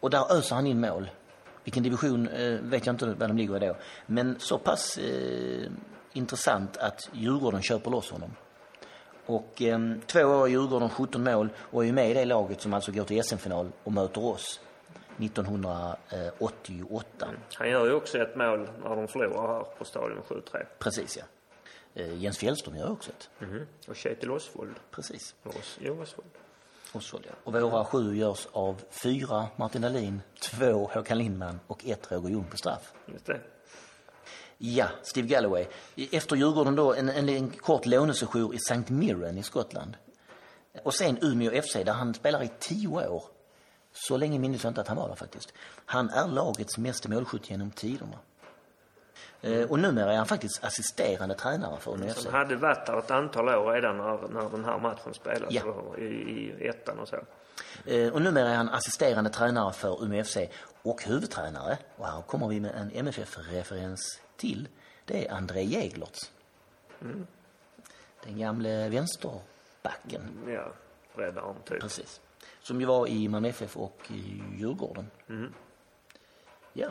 Och där öser han in mål. Vilken division eh, vet jag inte vad de ligger i då. Men så pass eh, intressant att Djurgården köper loss honom. Och eh, två år i Djurgården, 17 mål och är med i det laget som alltså går till SM-final och möter oss 1988. Han gör ju också ett mål när de förlorar här på Stadion 7-3. Precis ja. Eh, Jens Fjällström gör också ett. Mhm. Och Kjetil Osvold. Precis. Os- Osvold. Oswald, ja. Och våra sju görs av fyra Martin Dahlin, två Håkan Lindman och ett Roger Ljung på straff. Just det. Ja, Steve Galloway. Efter Djurgården då en, en, en kort lånesejour i St. Mirren i Skottland. Och sen Umeå FC där han spelar i tio år. Så länge minns jag inte att han var där faktiskt. Han är lagets mest målskytt genom tiderna. Eh, Och numera är han faktiskt assisterande tränare för Umeå FC. Han hade varit där ett antal år redan när, när den här matchen spelades Ja. i, i ettan och så. Eh, Och numera är han assisterande tränare för Umeå FC och huvudtränare. Och här kommer vi med en MFF-referens till. Det är André Jäglertz. Den gamle vänsterbacken. Ja, räddaren typ. Precis. Som ju var i Malmö FF och Djurgården. Ja.